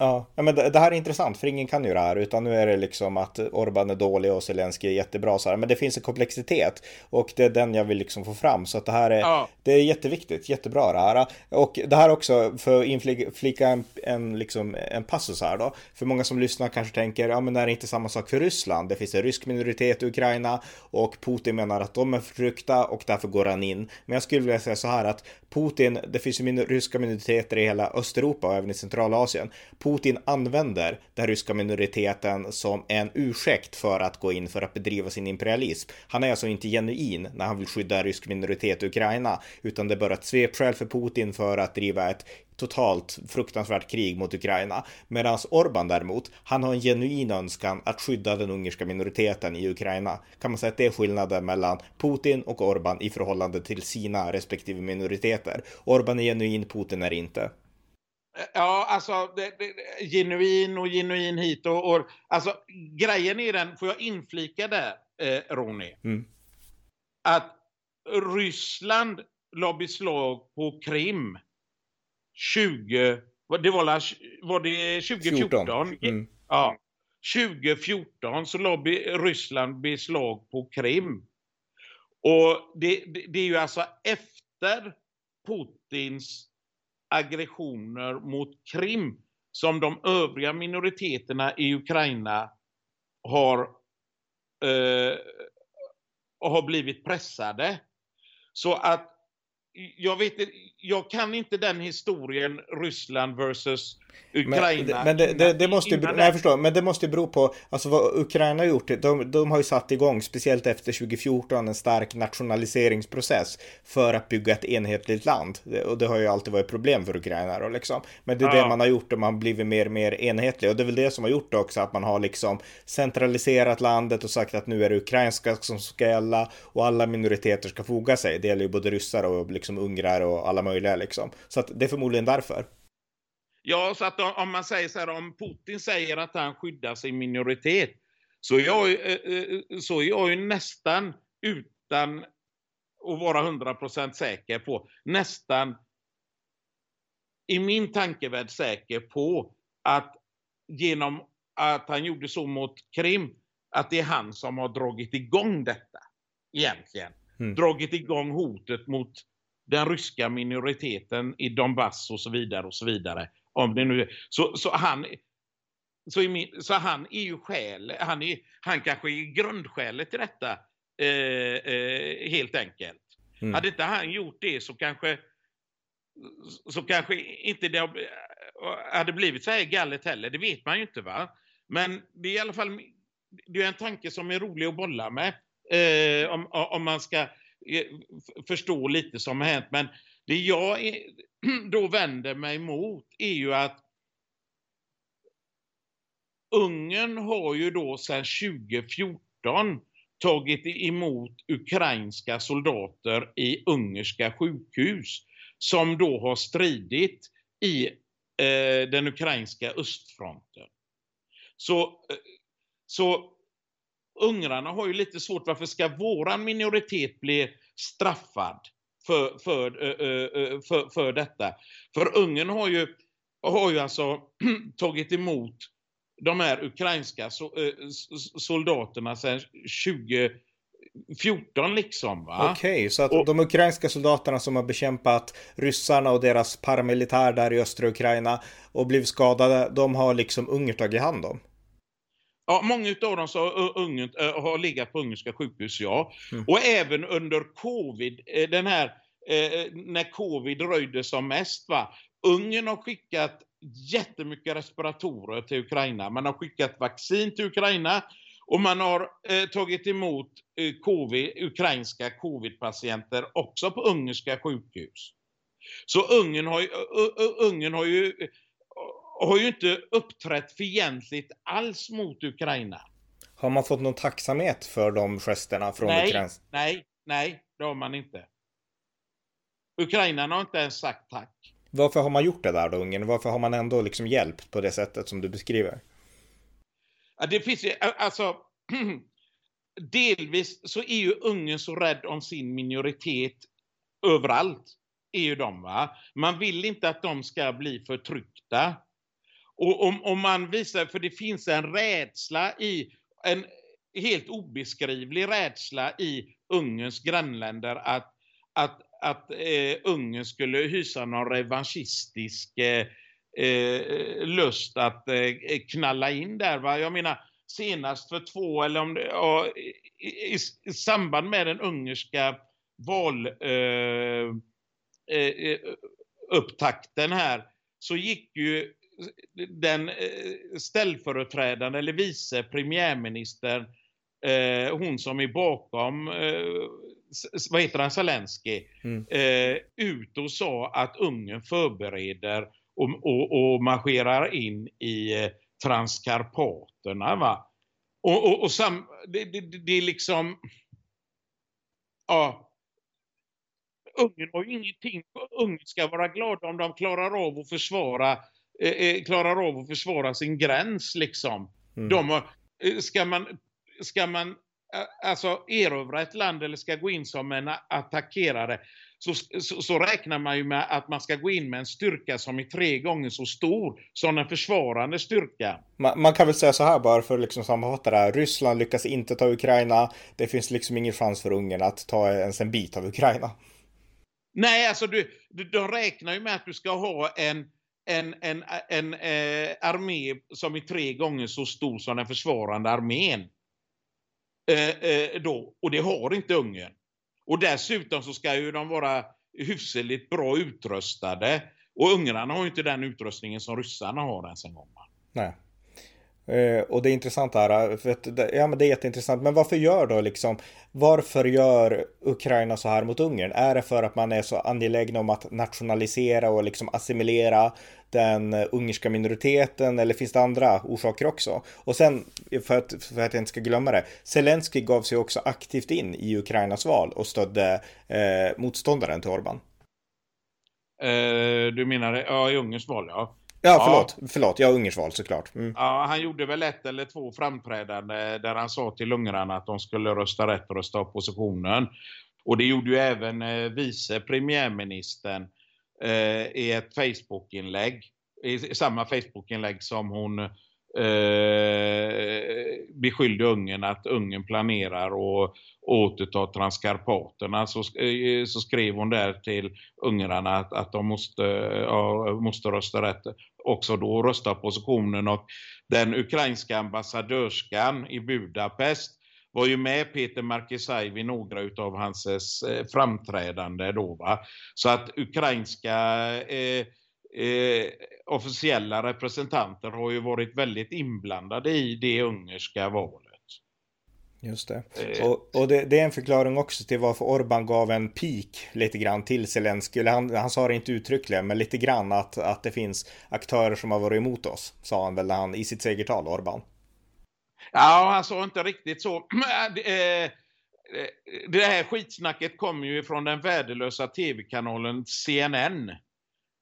Ja, men det, det, här är intressant för ingen kan ju det här utan nu är det liksom att Orban är dålig och Zelensky är jättebra så här. Men det finns en komplexitet och det är den jag vill liksom få fram så att det här är, ja. det är jätteviktigt, jättebra det här. Och det här också för att inflika en, en, liksom, en passus här då. För många som lyssnar kanske tänker, ja men är det inte samma sak för Ryssland? Det finns en rysk minoritet i Ukraina och Putin menar att de är förtryckta och därför går han in. Men jag skulle vilja säga så här att Putin, det finns ju ryska minoriteter i hela Östeuropa och även i Centralasien. Putin Putin använder den ryska minoriteten som en ursäkt för att gå in för att bedriva sin imperialism. Han är alltså inte genuin när han vill skydda en rysk minoritet i Ukraina, utan det är bara ett svepskäl för Putin för att driva ett totalt fruktansvärt krig mot Ukraina. Medan Orban däremot, han har en genuin önskan att skydda den ungerska minoriteten i Ukraina. Kan man säga att det är skillnaden mellan Putin och Orban i förhållande till sina respektive minoriteter. Orban är genuin, Putin är inte. Ja, alltså det, det, genuin och genuin hit och, och alltså grejen är den, får jag inflika där, eh, Ronny? Mm. Att Ryssland la beslag på Krim 20, det var, var det 2014? Mm. Ja. 2014 så la Ryssland beslag på Krim. Och det, det, det är ju alltså efter Putins aggressioner mot Krim som de övriga minoriteterna i Ukraina har, eh, har blivit pressade. Så att jag, vet, jag kan inte den historien Ryssland versus Ukraina. Men, men det, det, det måste ju, nej, jag förstår, men det måste ju bero på alltså vad Ukraina har gjort. De, de har ju satt igång, speciellt efter 2014, en stark nationaliseringsprocess för att bygga ett enhetligt land. Och det har ju alltid varit problem för Ukraina då liksom. Men det är ja. det man har gjort och man har blivit mer och mer enhetlig. Och det är väl det som har gjort också att man har liksom centraliserat landet och sagt att nu är det ukrainska som ska gälla och alla minoriteter ska foga sig. Det gäller ju både ryssar och liksom ungrar och alla möjliga liksom. Så att det är förmodligen därför. Ja, så att om man säger så här, om Putin säger att han skyddar sin minoritet, så är jag, eh, eh, så är jag ju nästan utan att vara 100% säker på, nästan i min tankevärld säker på att genom att han gjorde så mot Krim, att det är han som har dragit igång detta. Egentligen. Mm. Dragit igång hotet mot den ryska minoriteten i Donbass och så vidare och så vidare. Om det nu så, så han så, min, så, han är ju skäl, han, är, han kanske är grundskälet till detta eh, eh, helt enkelt. Mm. Hade inte han gjort det så kanske så kanske inte det hade blivit så här galet heller, det vet man ju inte va. Men det är i alla fall det är en tanke som är rolig att bolla med eh, om, om man ska Eh, förstå lite som har hänt. Men det jag är, då vänder mig mot är ju att Ungern har ju då sedan 2014 tagit emot ukrainska soldater i ungerska sjukhus som då har stridit i eh, den ukrainska östfronten. Så, eh, så ungrarna har ju lite svårt, varför ska våran minoritet bli straffad? för, för, för, för detta. För Ungern har ju, har ju alltså tagit emot de här ukrainska soldaterna sedan 2014 liksom. Okej, okay, så att och, de ukrainska soldaterna som har bekämpat ryssarna och deras paramilitär där i östra Ukraina och blivit skadade, de har liksom Ungern tagit hand om? Ja, många av dem så Ungern, äh, har legat på ungerska sjukhus, ja. Mm. Och även under covid, äh, den här, äh, när covid röjde som mest, va. Ungern har skickat jättemycket respiratorer till Ukraina. Man har skickat vaccin till Ukraina och man har tagit emot COVID, ukrainska covid-patienter också på ungerska sjukhus. Så Ungern har, Ungern har ju har ju inte uppträtt fientligt alls mot Ukraina. Har man fått någon tacksamhet för de gesterna från nej, Ukraina? Nej, nej, det har man inte. Ukraina har inte ens sagt tack. Varför har man gjort det där då, Ungern? Varför har man ändå liksom hjälpt på det sättet som du beskriver? Ja, det finns ju, alltså, delvis så är ju Ungern så rädd om sin minoritet överallt. Är ju de, va? Man vill inte att de ska bli förtryckta. Och om, om man visar, för det finns en rädsla i, en helt obeskrivlig rädsla i Ungerns grannländer att, att, att eh, Ungern skulle hysa någon revanschistisk eh, eh, lust att eh, knalla in där. Va? Jag menar, senast för två, eller om det, ja, i, i, i, samband med den ungerska val eh, eh, eh upptakten här, så gick ju den eh, ställföreträdande eller vice premiärministern, eh, hon som är bakom, eh, vad heter han, Zelensky, mm. ut och sa att Ungern förbereder och, och, och marscherar in i Transkarpaterna. Va? Och, och, och sam, det, det, det är liksom, ja, Ungern har ju ingenting, Ungern ska vara glada om de klarar av att försvara Eh, eh, klarar av att försvara sin gräns liksom. Mm. De har, eh, ska man, ska man alltså erövra ett land eller ska gå in som en attackerare så, så, så, räknar man ju med att man ska gå in med en styrka som är tre gånger så stor som en försvarande styrka. Man, man kan väl säga så här bara för att liksom sammanfatta det här. Ryssland lyckas inte ta Ukraina. Det finns liksom ingen chans för Ungern att ta ens en bit av Ukraina. Nej, alltså du, du, de räknar ju med att du ska ha en en, en, en eh, armé som är tre gånger så stor som den försvarande armén. Eh, eh, då. Och det har inte Ungern. Och dessutom så ska ju de vara hyfsligt bra utrustade. Och ungrarna har ju inte den utrustningen som ryssarna har ens en gång. Nej. Eh, och det är intressant här, eh, för att, ja men det är jätteintressant, men varför gör då liksom, varför gör Ukraina så här mot Ungern? Är det för att man är så angelägen om att nationalisera och liksom assimilera den ungerska minoriteten eller finns det andra orsaker också? Och sen, för att, för att jag inte ska glömma det, Zelensky gav sig också aktivt in i Ukrainas val och stödde eh, motståndaren till Orban. Uh, du menar, ja i Ungerns val ja. Ja, förlåt. Ja. Förlåt, jag har Ungersval såklart. Mm. Ja, han gjorde väl ett eller två framträdande där han sa till ungrarna att de skulle rösta rätt och rösta oppositionen. Och det gjorde ju även eh, vice premiärministern eh, i ett Facebook-inlägg. I samma Facebook-inlägg som hon eh, beskyllde Ungern att Ungern planerar att återta Transkarpaterna så, eh, så skrev hon där till ungrarna att, att de måste, ja, måste rösta rätt också då rösta oppositionen och den ukrainska ambassadörskan i Budapest var ju med Peter Markisaj vid några utav hans eh, framträdande då va. Så att ukrainska eh, eh, officiella representanter har ju varit väldigt inblandade i det ungerska valet. Just det. Eh. Och, och det, det, är en förklaring också till varför Orban gav en pik lite grann till Zelensky. Eller han, han sa det inte uttryckligen, men lite grann att, att det finns aktörer som har varit emot oss, sa han väl han, i sitt segertal, Orban. Ja, han sa inte riktigt så. Eh, det här skitsnacket kommer ju från den värdelösa tv-kanalen CNN.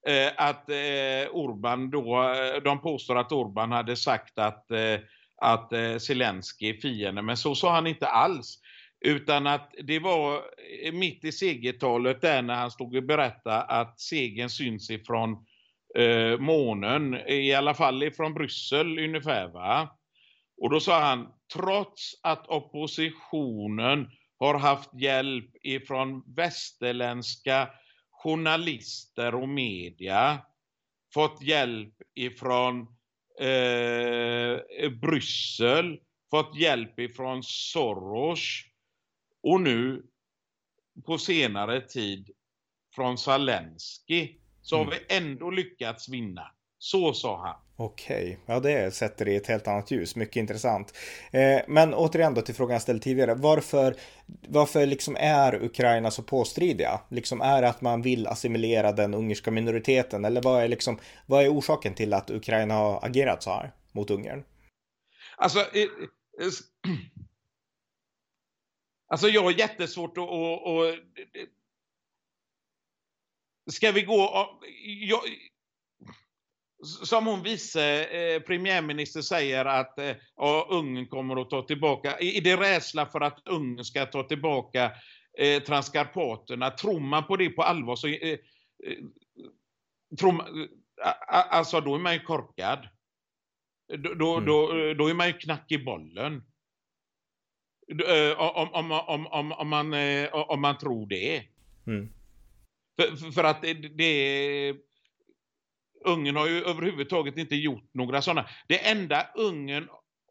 Eh, att eh, Orban då, de påstår att Orban hade sagt att att Zelensky är fiende. Men så sa han inte alls. Utan att det var mitt i segertalet där när han stod och berättade att segern syns ifrån eh, månen. I alla fall ifrån Bryssel ungefär va. Och då sa han, trots att oppositionen har haft hjälp ifrån västerländska journalister och media, fått hjälp ifrån eh, Bryssel, fått hjälp ifrån Soros och nu på senare tid från Zelensky så mm. har vi ändå lyckats vinna. Så sa han. Okej, ja det sätter det i ett helt annat ljus. Mycket intressant. Eh, men återigen då till frågan jag ställde tidigare. Varför, varför liksom är Ukraina så påstridiga? Liksom är det att man vill assimilera den ungerska minoriteten? Eller vad är, liksom, vad är orsaken till att Ukraina har agerat så här mot Ungern? Alltså, alltså jag har jättesvårt att... Och, och, ska vi gå... Jag, som hon vice eh, premiärminister säger att eh, ja, Ungern kommer att ta tillbaka, är det rädsla för att Ungern ska ta tillbaka eh, Transkarpaterna? Tror man på det på allvar så eh, eh tror man, alltså då är man ju korkad. Då, då, mm. då, då är man ju knack i bollen. Eh, om, om, om, om, om, man, eh, om man tror det. Mm. För, för, att det, det Ungern har ju överhuvudtaget inte gjort några sådana. Det enda Ungern,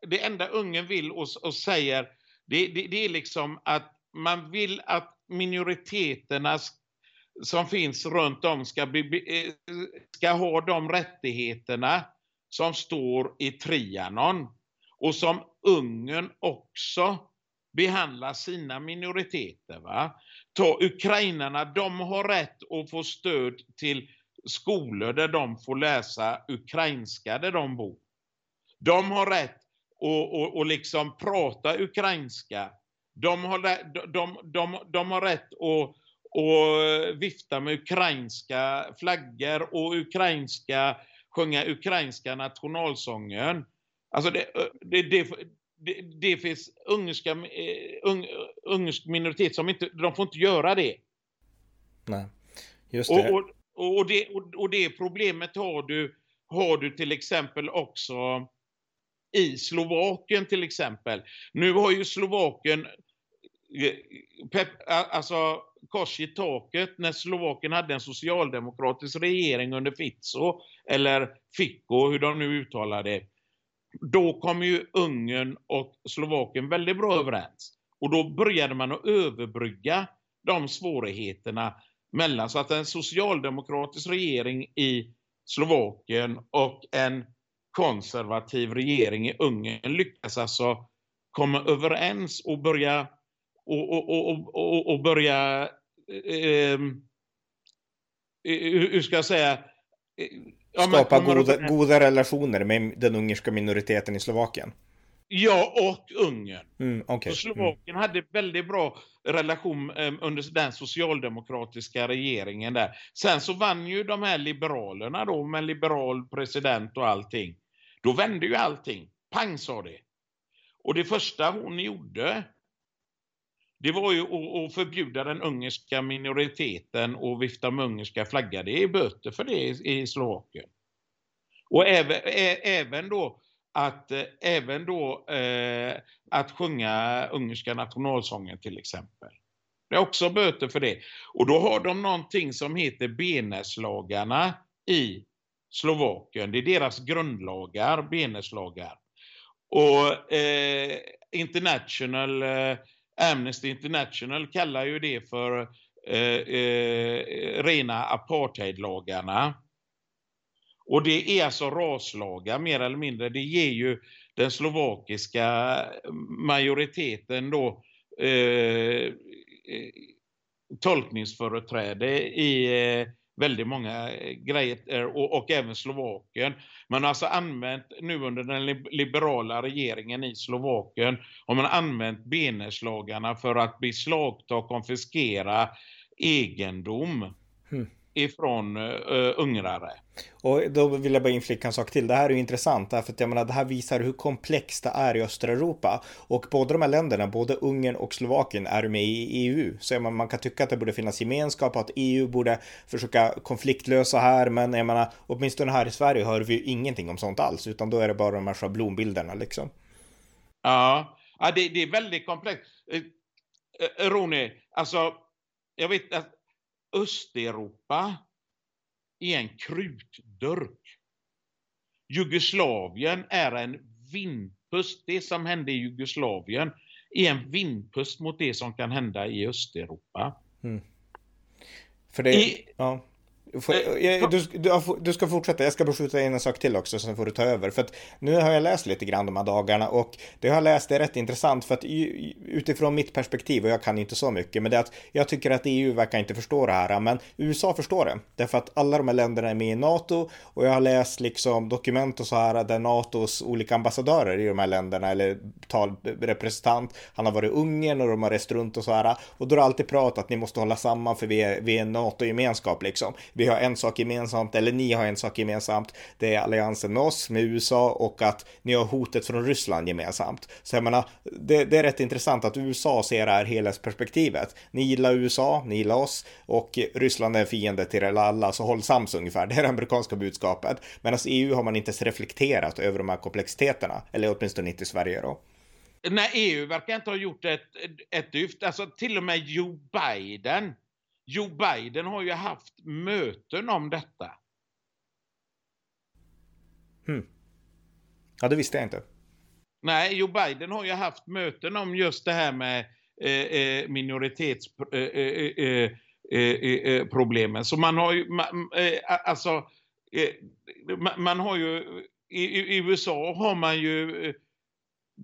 det enda Ungern vill och, och säger, det, det, det, är liksom att man vill att minoriteterna som finns runt om ska, bli, eh, ska ha de rättigheterna som står i Trianon och som Ungern också behandlar sina minoriteter. Va? Ta ukrainarna, de har rätt att få stöd till skolor där de får läsa ukrainska där de bor. De har rätt att, att, liksom prata ukrainska. De har, de, de, de har rätt att, att vifta med ukrainska flaggor och ukrainska, sjunga ukrainska nationalsången. Alltså det, det, det, det, det finns ungerska, eh, un, ungersk minoritet som inte, de får inte göra det. Nej, just det. Och, och, och det, och det problemet har du, har du till exempel också i Slovakien till exempel. Nu har ju Slovakien eh, pep, alltså kors i taket när Slovakien hade en socialdemokratisk regering under Fico eller Fico, hur de nu uttalar det. Då kom ju Ungern och Slovakien väldigt bra överens. Och då började man att överbrygga de svårigheterna mellan. Så att en socialdemokratisk regering i Slovakien och en konservativ regering i Ungern lyckas alltså komma överens och börja och, och, och, och, och börja eh, hur ska jag säga ja, skapa goda, goda relationer med den ungerska minoriteten i Slovakien. Ja, och Ungern. Mm, okay. Så Slovakien mm. hade väldigt bra relation eh, under den socialdemokratiska regeringen där. Sen så vann ju de här liberalerna då med liberal president och allting. Då vände ju allting. Pang sa det. Och det första hon gjorde det var ju att, förbjuda den ungerska minoriteten och vifta med ungerska flagga. Det är böter för det i Slovakien. Och även, även då att, eh, även då, eh, att sjunga ungerska nationalsången till exempel. Det är också böter för det. Och då har de någonting som heter Beneslagarna i Slovakien. Det är deras grundlagar, Beneslagar. Och eh, International eh, Amnesty International kallar ju det för eh, eh, rena apartheidlagarna. Och det är alltså raslagar mer eller mindre. Det ger ju den slovakiska majoriteten då eh, eh tolkningsföreträde i eh, väldigt många eh, grejer eh, och, och även Slovakien. Man har alltså använt, nu under den liberala regeringen i Slovakien, har man använt beneslagarna för att beslagta och konfiskera egendom. Mm ifrån uh, ungrare. Och då vill jag bara inflicka en sak till. Det här är ju intressant därför att jag menar det här visar hur komplext det är i östra Europa. Och båda de här länderna, både Ungern och Slovakien är med i EU. Så man, man kan tycka att det borde finnas gemenskap och att EU borde försöka konfliktlösa här. Men jag menar, åtminstone här i Sverige hör vi ju ingenting om sånt alls. Utan då är det bara de här schablonbilderna liksom. Ja, ja det, det är väldigt komplext. Eh, eh Ronny, alltså jag vet att Östeuropa är en krutdurk. Jugoslavien är en vindpust. Det som hände i Jugoslavien är en vindpust mot det som kan hända i Östeuropa. Mm. För det, I, ja. Jag, du, du, du, ska fortsätta, jag ska bara skjuta in en sak till också, sen får du ta över. För att nu har jag läst lite grann de här dagarna och det jag har läst är rätt intressant för att utifrån mitt perspektiv, och jag kan inte så mycket, men det är att jag tycker att EU verkar inte förstå det här, men USA förstår det. Därför att alla de här länderna är med i NATO och jag har läst liksom dokument och så här där NATOs olika ambassadörer i de här länderna, eller talrepresentant, han har varit i Ungern och de har rest runt och så här. Och då har alltid pratat att ni måste hålla samman för vi är, vi är en NATO-gemenskap liksom. Vi har en sak gemensamt, eller ni har en sak gemensamt. Det är alliansen med oss, med USA och att ni har hotet från Ryssland gemensamt. Så jag menar, det, det är rätt intressant att USA ser det här helhetsperspektivet. Ni gillar USA, ni gillar oss och Ryssland är fiende till er alla, så håll sams ungefär. Det är det amerikanska budskapet. Medan EU har man inte ens reflekterat över de här komplexiteterna, eller åtminstone inte i Sverige då. Nej, EU verkar inte ha gjort ett, ett dyft. Alltså till och med Joe Biden Joe Biden har ju haft möten om detta. Hmm. Ja, det visste jag inte. Nej, Joe Biden har ju haft möten om just det här med eh, eh minoritetsproblemen. Eh, eh, Så man har ju, man, alltså, man har ju, i, i, USA har man ju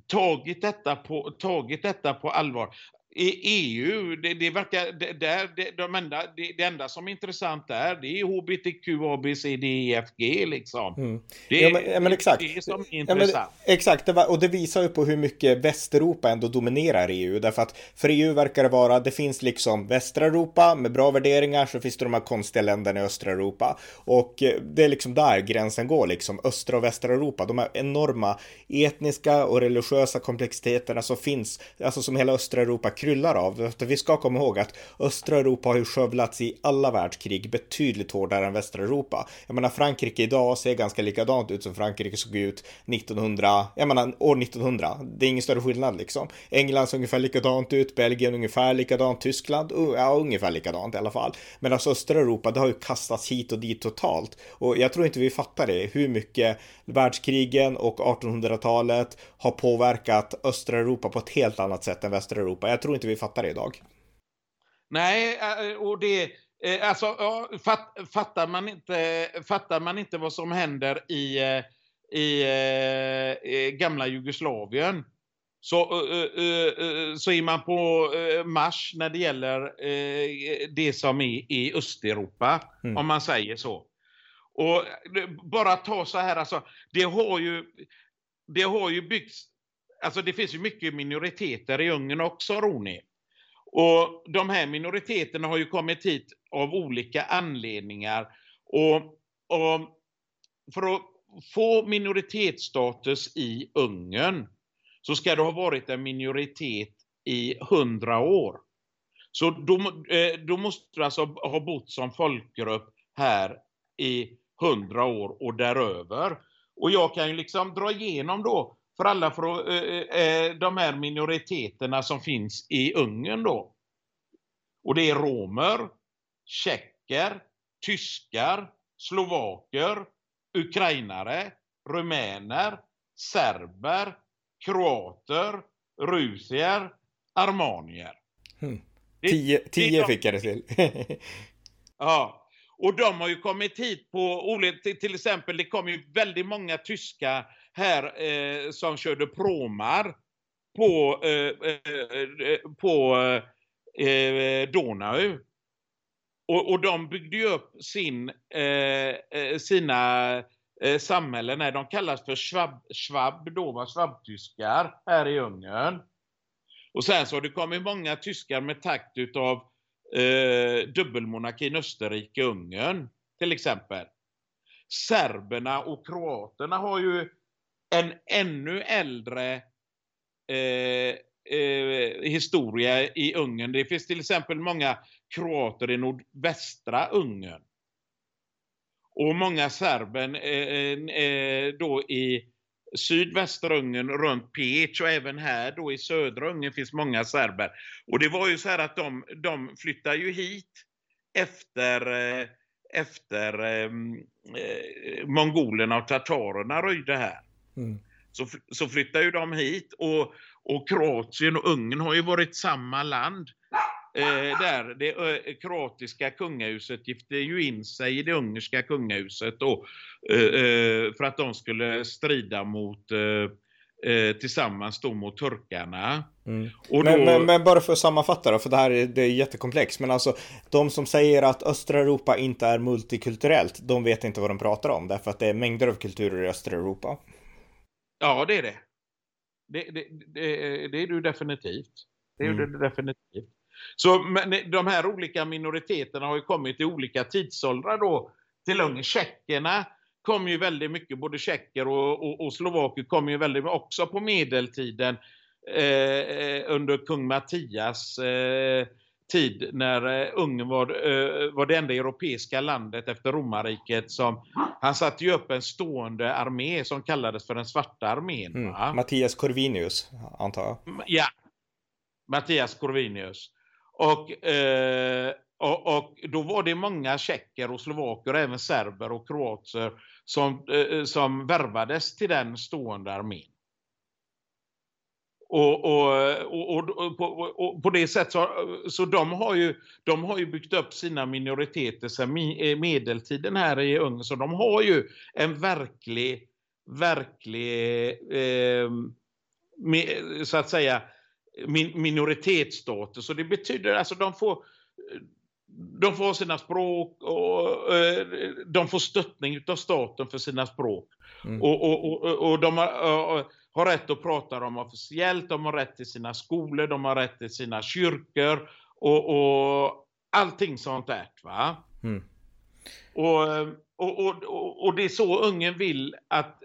tagit detta på, tagit detta på allvar EU, det, det verkar, det, där, det, de enda, det, det, enda som är intressant där, det är HBTQ, ABCDEFG liksom. Mm. Det, ja, men, men exakt. det som är intressant. Ja, men, exakt, var, och det visar ju på hur mycket Västeuropa ändå dominerar EU. Därför att för EU verkar det vara, det finns liksom västra Europa med bra värderingar, så finns det de här konstiga länderna i östra Europa. Och eh, det är liksom där gränsen går, liksom östra och västra Europa. De här enorma etniska och religiösa komplexiteterna som finns, alltså som hela östra Europa kryllar av. Vi ska komma ihåg att östra Europa har ju skövlats i alla världskrig betydligt hårdare än västra Europa. Jag menar Frankrike idag ser ganska likadant ut som Frankrike såg ut 1900, jag menar år 1900. Det är ingen större skillnad liksom. England ser ungefär likadant ut, Belgien ungefär likadant, Tyskland, ja ungefär likadant i alla fall. Men alltså östra Europa, det har ju kastats hit och dit totalt. Och jag tror inte vi fattar det, hur mycket världskrigen och 1800-talet har påverkat östra Europa på ett helt annat sätt än västra Europa. Jag tror inte vi fattar det idag. Nej, eh, och det, eh, alltså, ja, fatt, fattar, man inte, fattar man inte vad som händer i, eh, i, i gamla Jugoslavien så, så är man på marsch när det gäller det som är i Östeuropa, mm. om man säger så. Och bara ta så här, alltså, det har ju, det har ju byggts, alltså det finns ju mycket minoriteter i Ungern också, Roni. Och de här minoriteterna har ju kommit hit av olika anledningar. Och, och för att få minoritetsstatus i Ungern så ska det ha varit en minoritet i hundra år. Så då, eh, då måste du alltså ha bott som folkgrupp här i hundra år och däröver. Och jag kan ju liksom dra igenom då för alla för, eh, eh, de här minoriteterna som finns i Ungern då. Och det är romer, tjecker, tyskar, slovaker, ukrainare, rumäner, serber, kroater, rusier, armanier. Hmm. Tio, tio fick jag det till. ja, och de har ju kommit hit på olika, till exempel det kom ju väldigt många tyska här eh, som körde promar på, eh, eh, eh på eh, Donau. Och, och de byggde ju upp sin, eh, eh sina eh, samhällen, nej, de kallas för Schwab, Schwab då var Schwabtyskar här i Ungern. Och sen så har det kommit många tyskar med takt utav eh, dubbelmonarkin Österrike-Ungern till exempel. Serberna och kroaterna har ju en ännu äldre eh, eh, historia i Ungern. Det finns till exempel många kroater i nordvästra Ungern. Och många serben eh, eh, eh då i sydvästra Ungern runt Pech och även här då i södra Ungern finns många serber. Och det var ju så här att de, de flyttade ju hit efter, eh, efter eh, mongolerna och tatarerna röjde här. Mm. Så, så flyttade ju de hit och, och Kroatien och Ungern har ju varit samma land. Eh, där det eh, kroatiska kungahuset gifte ju in sig i det ungerska kungahuset då, eh, eh för att de skulle strida mot eh, eh, tillsammans då mot turkarna. Mm. Då... Men, men, men, bara för att sammanfatta då, för det här är, det är jättekomplext. Men alltså, de som säger att östra Europa inte är multikulturellt, de vet inte vad de pratar om. Därför att det är mängder av kulturer i östra Europa. Ja, det är det. Det, det, det, det är du definitivt. Det är mm. du definitivt. Så men de här olika minoriteterna har ju kommit i olika tidsåldrar då till Ungern. Tjeckerna kom ju väldigt mycket, både tjecker och, och, och slovaker kom ju väldigt också på medeltiden eh, under kung Mattias eh, tid när eh, Ungern var, eh, var det enda europeiska landet efter romarriket som han satte ju upp en stående armé som kallades för den svarta armén. Mm. Mattias Corvinius antar jag. Ja, Mattias Corvinius. Och, eh, och, och, då var det många tjecker och slovaker, och även serber och kroater som, eh, som värvades till den stående armén. Och, och, och, på, och, på det sättet så, så de har, ju, de har ju byggt upp sina minoriteter sedan eh, medeltiden här i Ungern. Så de har ju en verklig, verklig eh, med, så att säga min, minoritetsstatus. Och det betyder alltså de får de får sina språk och eh, de får stöttning av staten för sina språk. Mm. Och, och, och, och, de har, har rätt att prata dem officiellt, de har rätt till sina skolor, de har rätt till sina kyrkor och, och allting sånt där. Va? Mm. Och, och, och, och det är så Ungern vill att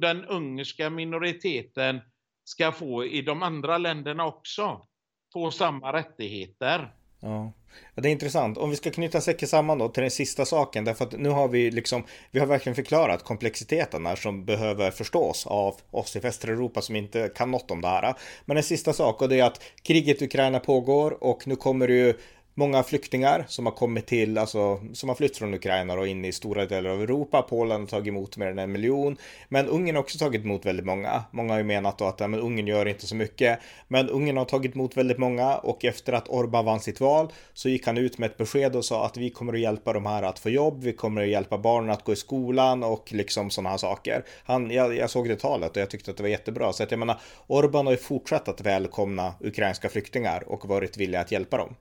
den ungerska minoriteten ska få i de andra länderna också. Få samma rättigheter. Ja. det är intressant. Om vi ska knyta säcken samman då till den sista saken, därför att nu har vi liksom, vi har verkligen förklarat komplexiteten här som behöver förstås av oss i västra Europa som inte kan något om det här. Men en sista sak och det är att kriget i Ukraina pågår och nu kommer det ju många flyktingar som har kommit till, alltså som har flytt från Ukraina och in i stora delar av Europa. Polen har tagit emot mer än en miljon, men Ungern har också tagit emot väldigt många. Många har ju menat då att ja, men Ungern gör inte så mycket, men Ungern har tagit emot väldigt många och efter att Orban vann sitt val så gick han ut med ett besked och sa att vi kommer att hjälpa de här att få jobb, vi kommer att hjälpa barnen att gå i skolan och liksom sådana här saker. Han, jag, jag såg det talet och jag tyckte att det var jättebra, så att jag menar, Orban har ju fortsatt att välkomna ukrainska flyktingar och varit villiga att hjälpa dem.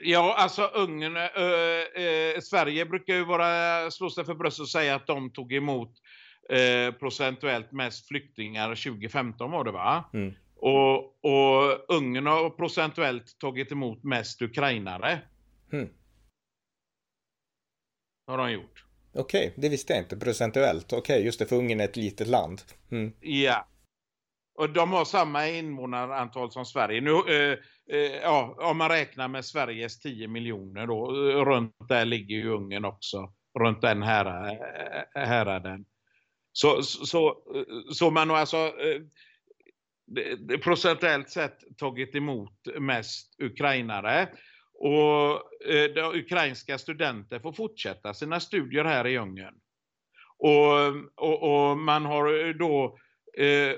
Ja, alltså Ungern, äh, äh, Sverige brukar ju vara, slå sig för bröstet och säga att de tog emot äh, procentuellt mest flyktingar 2015 var det va? Mm. Och, och Ungern har procentuellt tagit emot mest ukrainare. Mm. Har de gjort. Okej, okay, det visste jag inte. Procentuellt. Okej, okay, just det, för Ungern är ett litet land. Mm. Ja. Och de har samma invånarantal som Sverige. Nu, Eh, ja, om man räknar med Sveriges 10 miljoner då, eh, runt där ligger ju Ungern också. Runt den här, eh, häraden. Så, så, så man har alltså procentuellt sett tagit emot mest ukrainare. Och ukrainska studenter får fortsätta sina studier här i Ungern. Och, och, och man har då eh,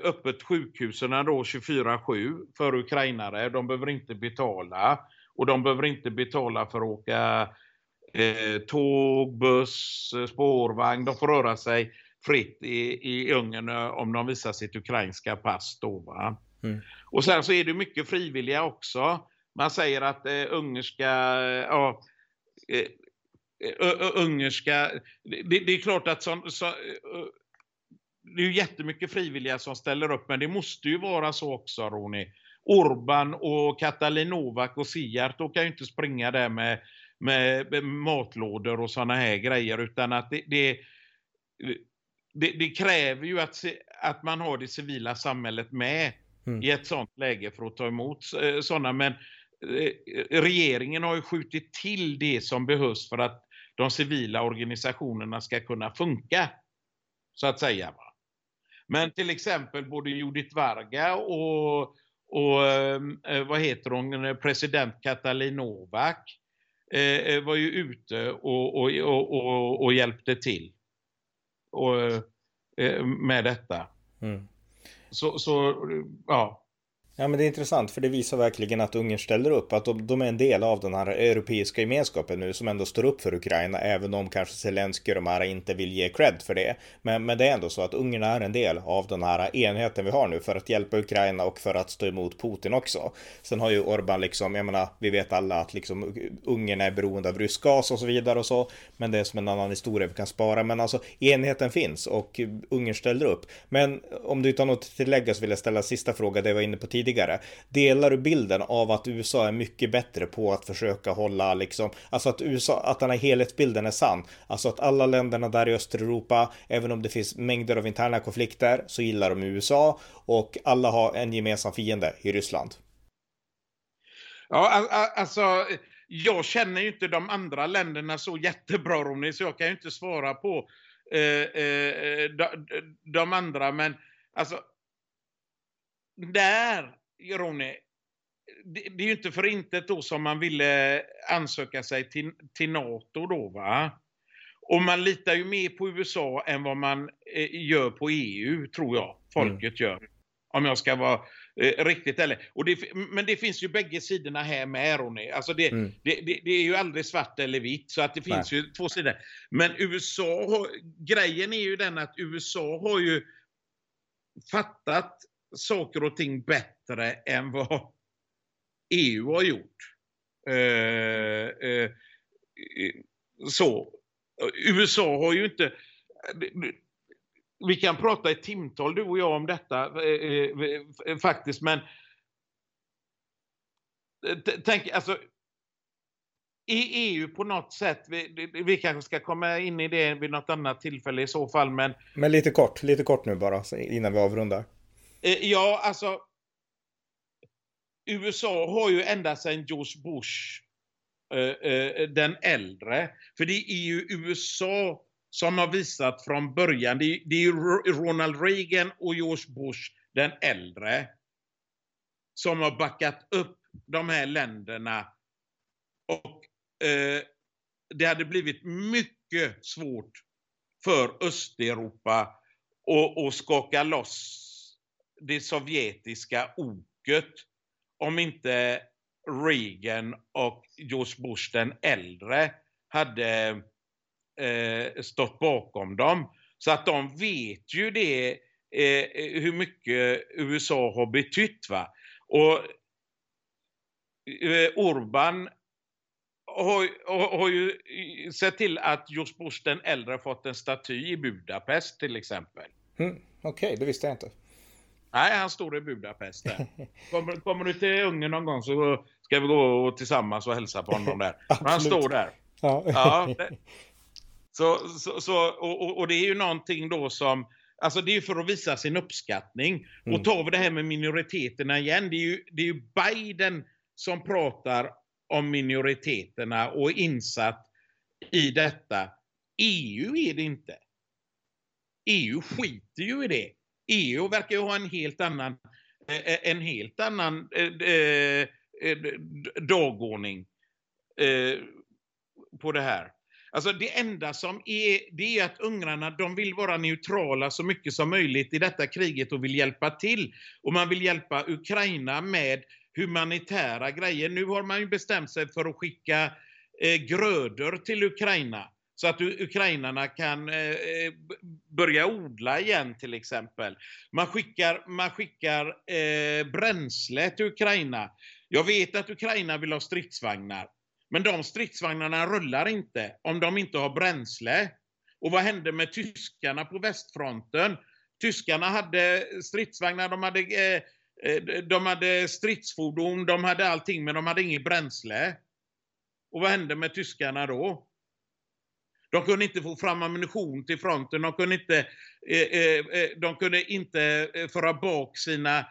öppet sjukhusen då 24-7 för ukrainare. De behöver inte betala. Och de behöver inte betala för att åka eh, tåg, buss, spårvagn. De får röra sig fritt i, i Ungern eh, om de visar sitt ukrainska pass då. Mm. Och sen så är det mycket frivilliga också. Man säger att eh, ungerska, ja, eh, ungerska, det, det, är klart att så, så, det är ju jättemycket frivilliga som ställer upp, men det måste ju vara så också, Roni. Orban och Katalin och Siart, kan ju inte springa där med, med, matlådor och sådana här grejer, utan att det, det, det, det kräver ju att, att man har det civila samhället med mm. i ett sådant läge för att ta emot eh, sådana. Men eh, regeringen har ju skjutit till det som behövs för att de civila organisationerna ska kunna funka. Så att säga. Men till exempel både Judith Varga och, och eh, vad heter hon, president Katalin Novak eh, eh, var ju ute och, och, och, och hjälpte till och, eh, med detta. Mm. Så, så, ja. Ja men det är intressant för det visar verkligen att Ungern ställer upp, att de, de, är en del av den här europeiska gemenskapen nu som ändå står upp för Ukraina, även om kanske Zelenskyj och de här inte vill ge cred för det. Men, men det är ändå så att Ungern är en del av den här enheten vi har nu för att hjälpa Ukraina och för att stå emot Putin också. Sen har ju Orban liksom, jag menar, vi vet alla att liksom Ungern är beroende av rysk gas och så vidare och så, men det är som en annan historia vi kan spara. Men alltså enheten finns och Ungern ställer upp. Men om du inte har något att tillägga så vill jag ställa sista fråga, det jag var inne på tidigare tidigare. Delar du bilden av att USA är mycket bättre på att försöka hålla liksom, alltså att USA, att den här helhetsbilden är sann. Alltså att alla länderna där i Östeuropa, även om det finns mängder av interna konflikter, så gillar de USA och alla har en gemensam fiende i Ryssland. Ja, alltså jag känner ju inte de andra länderna så jättebra Ronny, så jag kan ju inte svara på eh, eh, de, de, andra, men alltså där Ronny, det, det, är ju inte för intet då som man ville ansöka sig till, till NATO då va. Och man litar ju mer på USA än vad man eh, gör på EU, tror jag, folket mm. gör. Om jag ska vara eh, riktigt ärlig. Och det, men det finns ju bägge sidorna här med Ronny. Alltså det, mm. det, det, det, är ju aldrig svart eller vitt, så att det finns Nej. ju två sidor. Men USA, har, grejen är ju den att USA har ju fattat saker och ting bättre än vad EU har gjort. Eh, eh, så. USA har ju inte... Vi kan prata i timtal du och jag om detta eh, eh faktiskt, men tänk, alltså i EU på något sätt, vi, vi kanske ska komma in i det vid något annat tillfälle i så fall, men... Men lite kort, lite kort nu bara innan vi avrundar. Eh, ja, alltså. USA har ju ända sedan George Bush eh, eh, den äldre. För det är ju USA som har visat från början, det är, det är Ronald Reagan och George Bush den äldre som har backat upp de här länderna Och eh, det hade blivit mycket svårt för Östeuropa att, att skaka loss det sovjetiska oket om inte Reagan och George Bush den äldre hade eh, stått bakom dem. Så att de vet ju det eh, hur mycket USA har betytt. Va? Och eh, Orban har, har, har, ju sett till att George Bush den äldre fått en staty i Budapest till exempel. Mm, Okej, okay, det visste jag inte. Nej, han står i Budapest där. Kommer, kommer du till Ungern någon gång så ska vi gå tillsammans och hälsa på honom där. han står där. Ja. ja det, så, så, så och, och, det är ju någonting då som, alltså det är ju för att visa sin uppskattning. Mm. Och tar vi det här med minoriteterna igen, det är ju, det är ju Biden som pratar om minoriteterna och är insatt i detta. EU är det inte. EU skiter ju i det. EU verkar ju ha en helt annan, eh, eh, en helt annan eh, dagordning på det här. Alltså det enda som är, det är att ungrarna, de vill vara neutrala så mycket som möjligt i detta kriget och vill hjälpa till. Och man vill hjälpa Ukraina med humanitära grejer. Nu har man ju bestämt sig för att skicka eh, grödor till Ukraina. Så att ukrainarna kan eh, eh börja odla igen till exempel. Man skickar, man skickar eh, bränsle till Ukraina. Jag vet att Ukraina vill ha stridsvagnar. Men de stridsvagnarna rullar inte om de inte har bränsle. Och vad hände med tyskarna på västfronten? Tyskarna hade stridsvagnar, de hade, eh, eh de hade stridsfordon, de hade allting, men de hade inget bränsle. Och vad hände med tyskarna då? De kunde inte få fram ammunition till fronten, de kunde inte, eh, eh, eh de kunde inte föra bak sina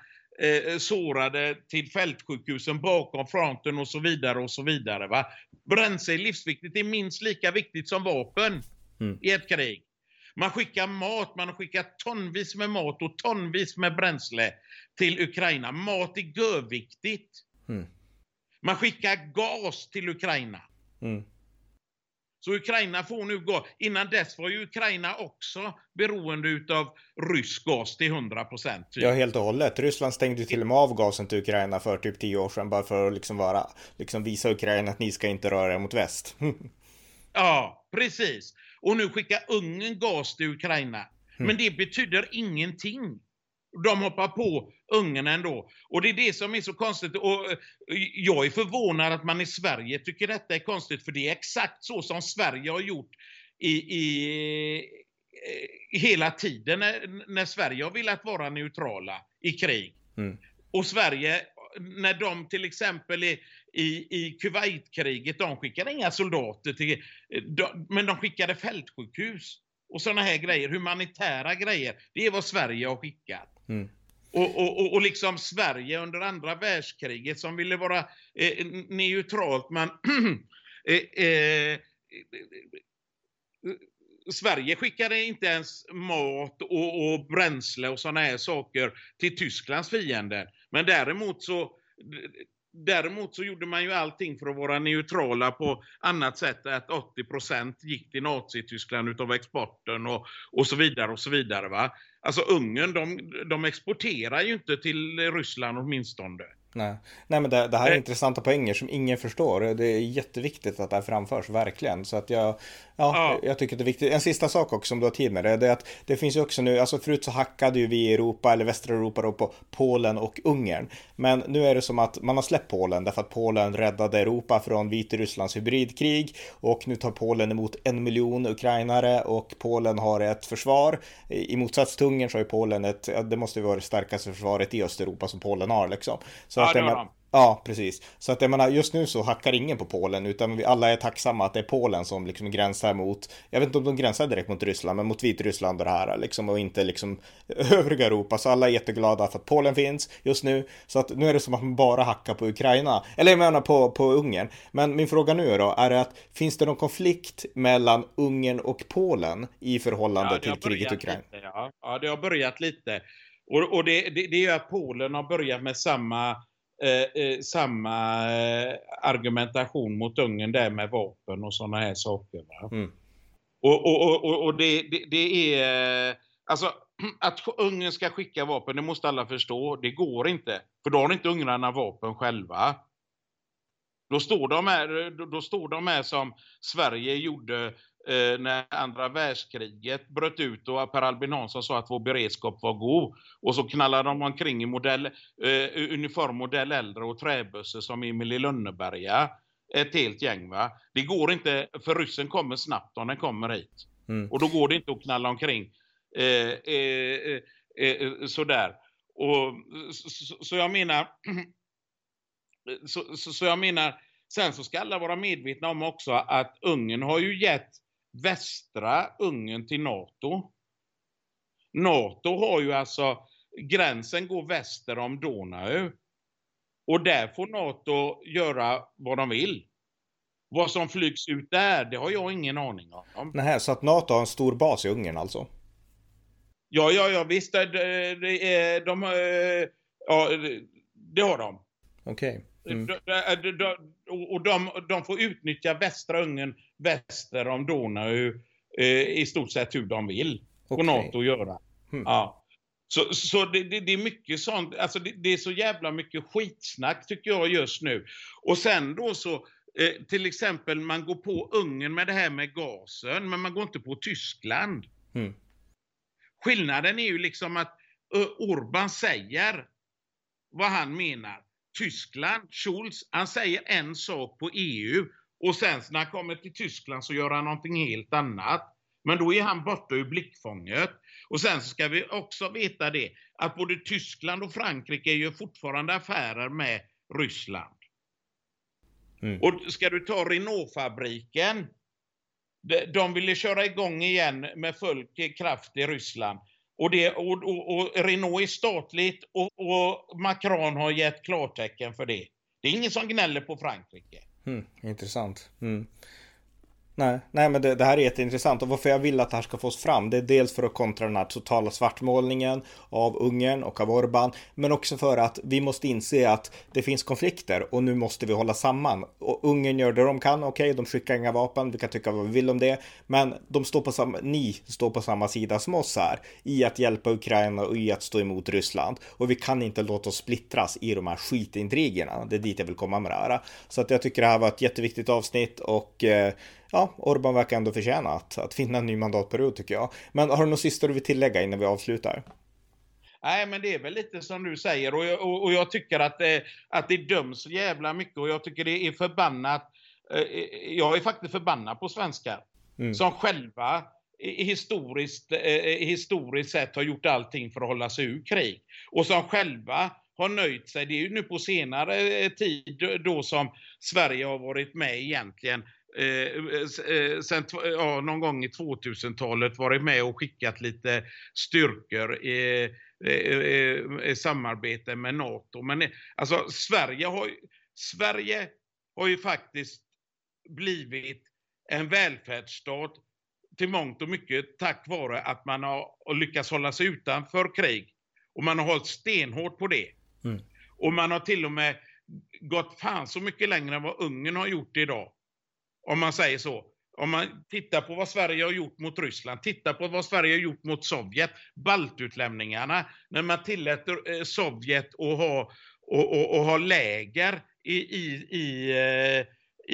sårade till fältsjukhusen bakom fronten och så vidare och så vidare. Va? Bränsle är livsviktigt, det är minst lika viktigt som vapen mm. i ett krig. Man skickar mat, man har skickat tonvis med mat och tonvis med bränsle till Ukraina. Mat är görviktigt. Mm. Man skickar gas till Ukraina. Mm. Så Ukraina får nu gå. Innan dess var ju Ukraina också beroende utav rysk gas till 100 procent. Typ. Ja, helt och hållet. Ryssland stängde till och med av gasen till Ukraina för typ tio år sedan bara för att liksom vara, liksom visa Ukraina att ni ska inte röra er mot väst. ja, precis. Och nu skickar Ungern gas till Ukraina. Mm. Men det betyder ingenting de hoppar på ungen ändå. Och det är det som är så konstigt. Och eh, jag är förvånad att man i Sverige tycker detta är konstigt, för det är exakt så som Sverige har gjort i, i, i hela tiden när, när, Sverige har velat vara neutrala i krig. Mm. Och Sverige, när de till exempel är i, i Kuwaitkriget, de skickade inga soldater till, de, men de skickade fältsjukhus och sådana här grejer, humanitära grejer. Det är vad Sverige har skickat. Mm. Och, och, och, och, liksom Sverige under andra världskriget som ville vara eh, neutralt, men eh, eh, eh, Sverige skickade inte ens mat och, och bränsle och sådana här saker till Tysklands fiender. Men däremot så Däremot så gjorde man ju allting för att vara neutrala på annat sätt. Att 80% gick till Nazityskland utav exporten och, och så vidare och så vidare. Va? Alltså Ungern, de, de exporterar ju inte till Ryssland åtminstone. Nej, Nej men det, det här är Nej. intressanta poänger som ingen förstår. Det är jätteviktigt att det här framförs, verkligen. Så att jag, ja, ja. jag tycker det är viktigt. En sista sak också om du har tid med det, det är att det finns ju också nu, alltså förut så hackade ju vi i Europa, eller västra Europa då på Polen och Ungern. Men nu är det som att man har släppt Polen därför att Polen räddade Europa från Vitrysslands hybridkrig och nu tar Polen emot en miljon ukrainare och Polen har ett försvar. I motsats till Ungern så har ju Polen ett, det måste ju vara det starkaste försvaret i Östeuropa som Polen har liksom. Så ja, det har de. Ja, precis. Så att jag menar, just nu så hackar ingen på Polen, utan vi alla är tacksamma att det är Polen som liksom gränsar mot, jag vet inte om de gränsar direkt mot Ryssland, men mot Vitryssland och det här liksom, och inte liksom övriga Europa. Så alla är jätteglada för att Polen finns just nu. Så att nu är det som att man bara hackar på Ukraina, eller jag menar på, på Ungern. Men min fråga nu då, är det att finns det någon konflikt mellan Ungern och Polen i förhållande ja, till kriget i Ukraina? Lite, ja. ja, det har börjat lite. Och, och det, det, det är ju att Polen har börjat med samma eh, eh, samma eh, argumentation mot Ungern där med vapen och sådana här saker. Mm. Och, och, och, och det, det, det, är... Alltså, att Ungern ska skicka vapen, det måste alla förstå. Det går inte. För då har inte ungrarna vapen själva. Då står de här, då står de här som Sverige gjorde när andra världskriget bröt ut och Per Albin Hansson sa att vår beredskap var god. Och så knallade de omkring i modell, eh, uniform modell äldre och träbössor som Emil i Lönneberga. Ett helt gäng va. Det går inte, för ryssen kommer snabbt om den kommer hit. Mm. Och då går det inte att knalla omkring eh, eh, eh, eh sådär. Och, så, så jag menar så, så, så, jag menar, sen så ska alla vara medvetna om också att Ungern har ju gett västra Ungern till NATO. NATO har ju alltså, gränsen går väster om Donau. Och där får NATO göra vad de vill. Vad som flygs ut där, det har jag ingen aning om. Nej, så att NATO har en stor bas i Ungern alltså? Ja, ja, ja visst. Det, det är, de, ja, det har de. Okej. Okay. Mm. och de, de, får utnyttja västra Ungern väster om Donau eh, i stort sett hur de vill. Okay. På NATO göra. Mm. Ja. Så, så det, det, det, är mycket sånt, alltså det, det, är så jävla mycket skitsnack tycker jag just nu. Och sen då så, eh, till exempel man går på Ungern med det här med gasen, men man går inte på Tyskland. Mm. Skillnaden är ju liksom att uh, Orban säger vad han menar. Tyskland, Schulz, han säger en sak på EU och sen när han kommer till Tyskland så gör han någonting helt annat. Men då är han borta ur blickfånget. Och sen ska vi också veta det, att både Tyskland och Frankrike gör fortfarande affärer med Ryssland. Mm. Och ska du ta Renault-fabriken, de ville köra igång igen med full kraft i Ryssland. Och, det, och, och, och Renault är statligt och, och, Macron har gett klartecken för det. Det är ingen som gnäller på Frankrike. Mm, intressant. Mm. Nej, nej men det, det, här är jätteintressant och varför jag vill att det här ska fås fram det är dels för att kontra den här totala svartmålningen av Ungern och av Orban men också för att vi måste inse att det finns konflikter och nu måste vi hålla samman. Och Ungern gör det de kan, okej, okay, de skickar inga vapen, vi kan tycka vad vi vill om det, men de står på samma, ni står på samma sida som oss här i att hjälpa Ukraina och i att stå emot Ryssland och vi kan inte låta oss splittras i de här skitintrigerna. Det är dit jag vill komma med det här. Så att jag tycker det här var ett jätteviktigt avsnitt och eh, ja, Orban verkar ändå förtjäna att, att finna en ny mandatperiod tycker jag. Men har du något sista du vill tillägga innan vi avslutar? Nej, men det är väl lite som du säger och jag, och, och jag tycker att det, att det döms jävla mycket och jag tycker det är förbannat. Eh, jag är faktiskt förbannad på svenskar mm. som själva historiskt, eh, historiskt sett har gjort allting för att hålla sig ur krig och som själva har nöjt sig. Det är ju nu på senare tid då som Sverige har varit med egentligen eh, eh sen ja, någon gång i 2000-talet varit med och skickat lite styrkor i, i, i, i samarbete med NATO. Men alltså Sverige har, Sverige har ju faktiskt blivit en välfärdsstat till mångt och mycket tack vare att man har lyckats hålla sig utanför krig. Och man har hållit stenhårt på det. Mm. Och man har till och med gått fan så mycket längre än vad Ungern har gjort idag. Om man säger så. Om man tittar på vad Sverige har gjort mot Ryssland, tittar på vad Sverige har gjort mot Sovjet, baltutlämningarna, när man tillät eh, Sovjet att ha, och, och, och ha läger i, i, i, eh,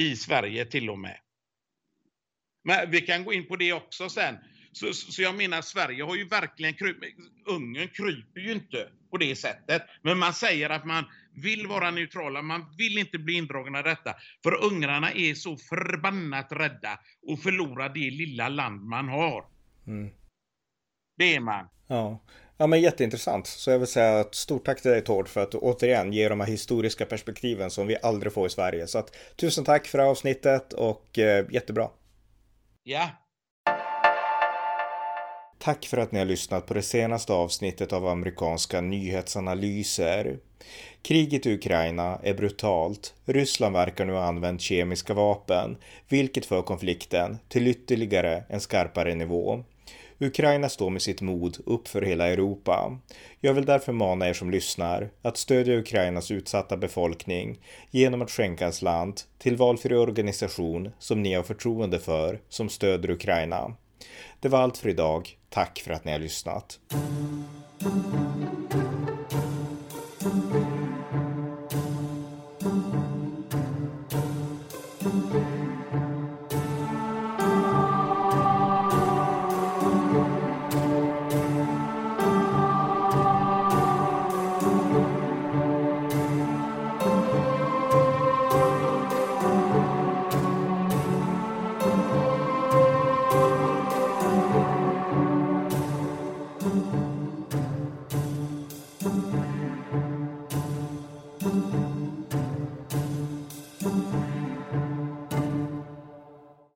i Sverige till och med. Men vi kan gå in på det också sen. Så, så jag menar, Sverige har ju verkligen kryp, Ungern kryper ju inte på det sättet. Men man säger att man vill vara neutrala, man vill inte bli indragna i detta. För ungrarna är så förbannat rädda och förlora det lilla land man har. Mm. Det är man. Ja. Ja men jätteintressant. Så jag vill säga ett stort tack till dig Tord för att du återigen ger de här historiska perspektiven som vi aldrig får i Sverige. Så att tusen tack för det här avsnittet och eh, jättebra. Ja, Tack för att ni har lyssnat på det senaste avsnittet av amerikanska nyhetsanalyser. Kriget i Ukraina är brutalt. Ryssland verkar nu ha använt kemiska vapen, vilket för konflikten till ytterligare en skarpare nivå. Ukraina står med sitt mod upp för hela Europa. Jag vill därför mana er som lyssnar att stödja Ukrainas utsatta befolkning genom att skänka en slant till valfri organisation som ni har förtroende för som stöder Ukraina. Det var allt för idag. Tack för att ni har lyssnat.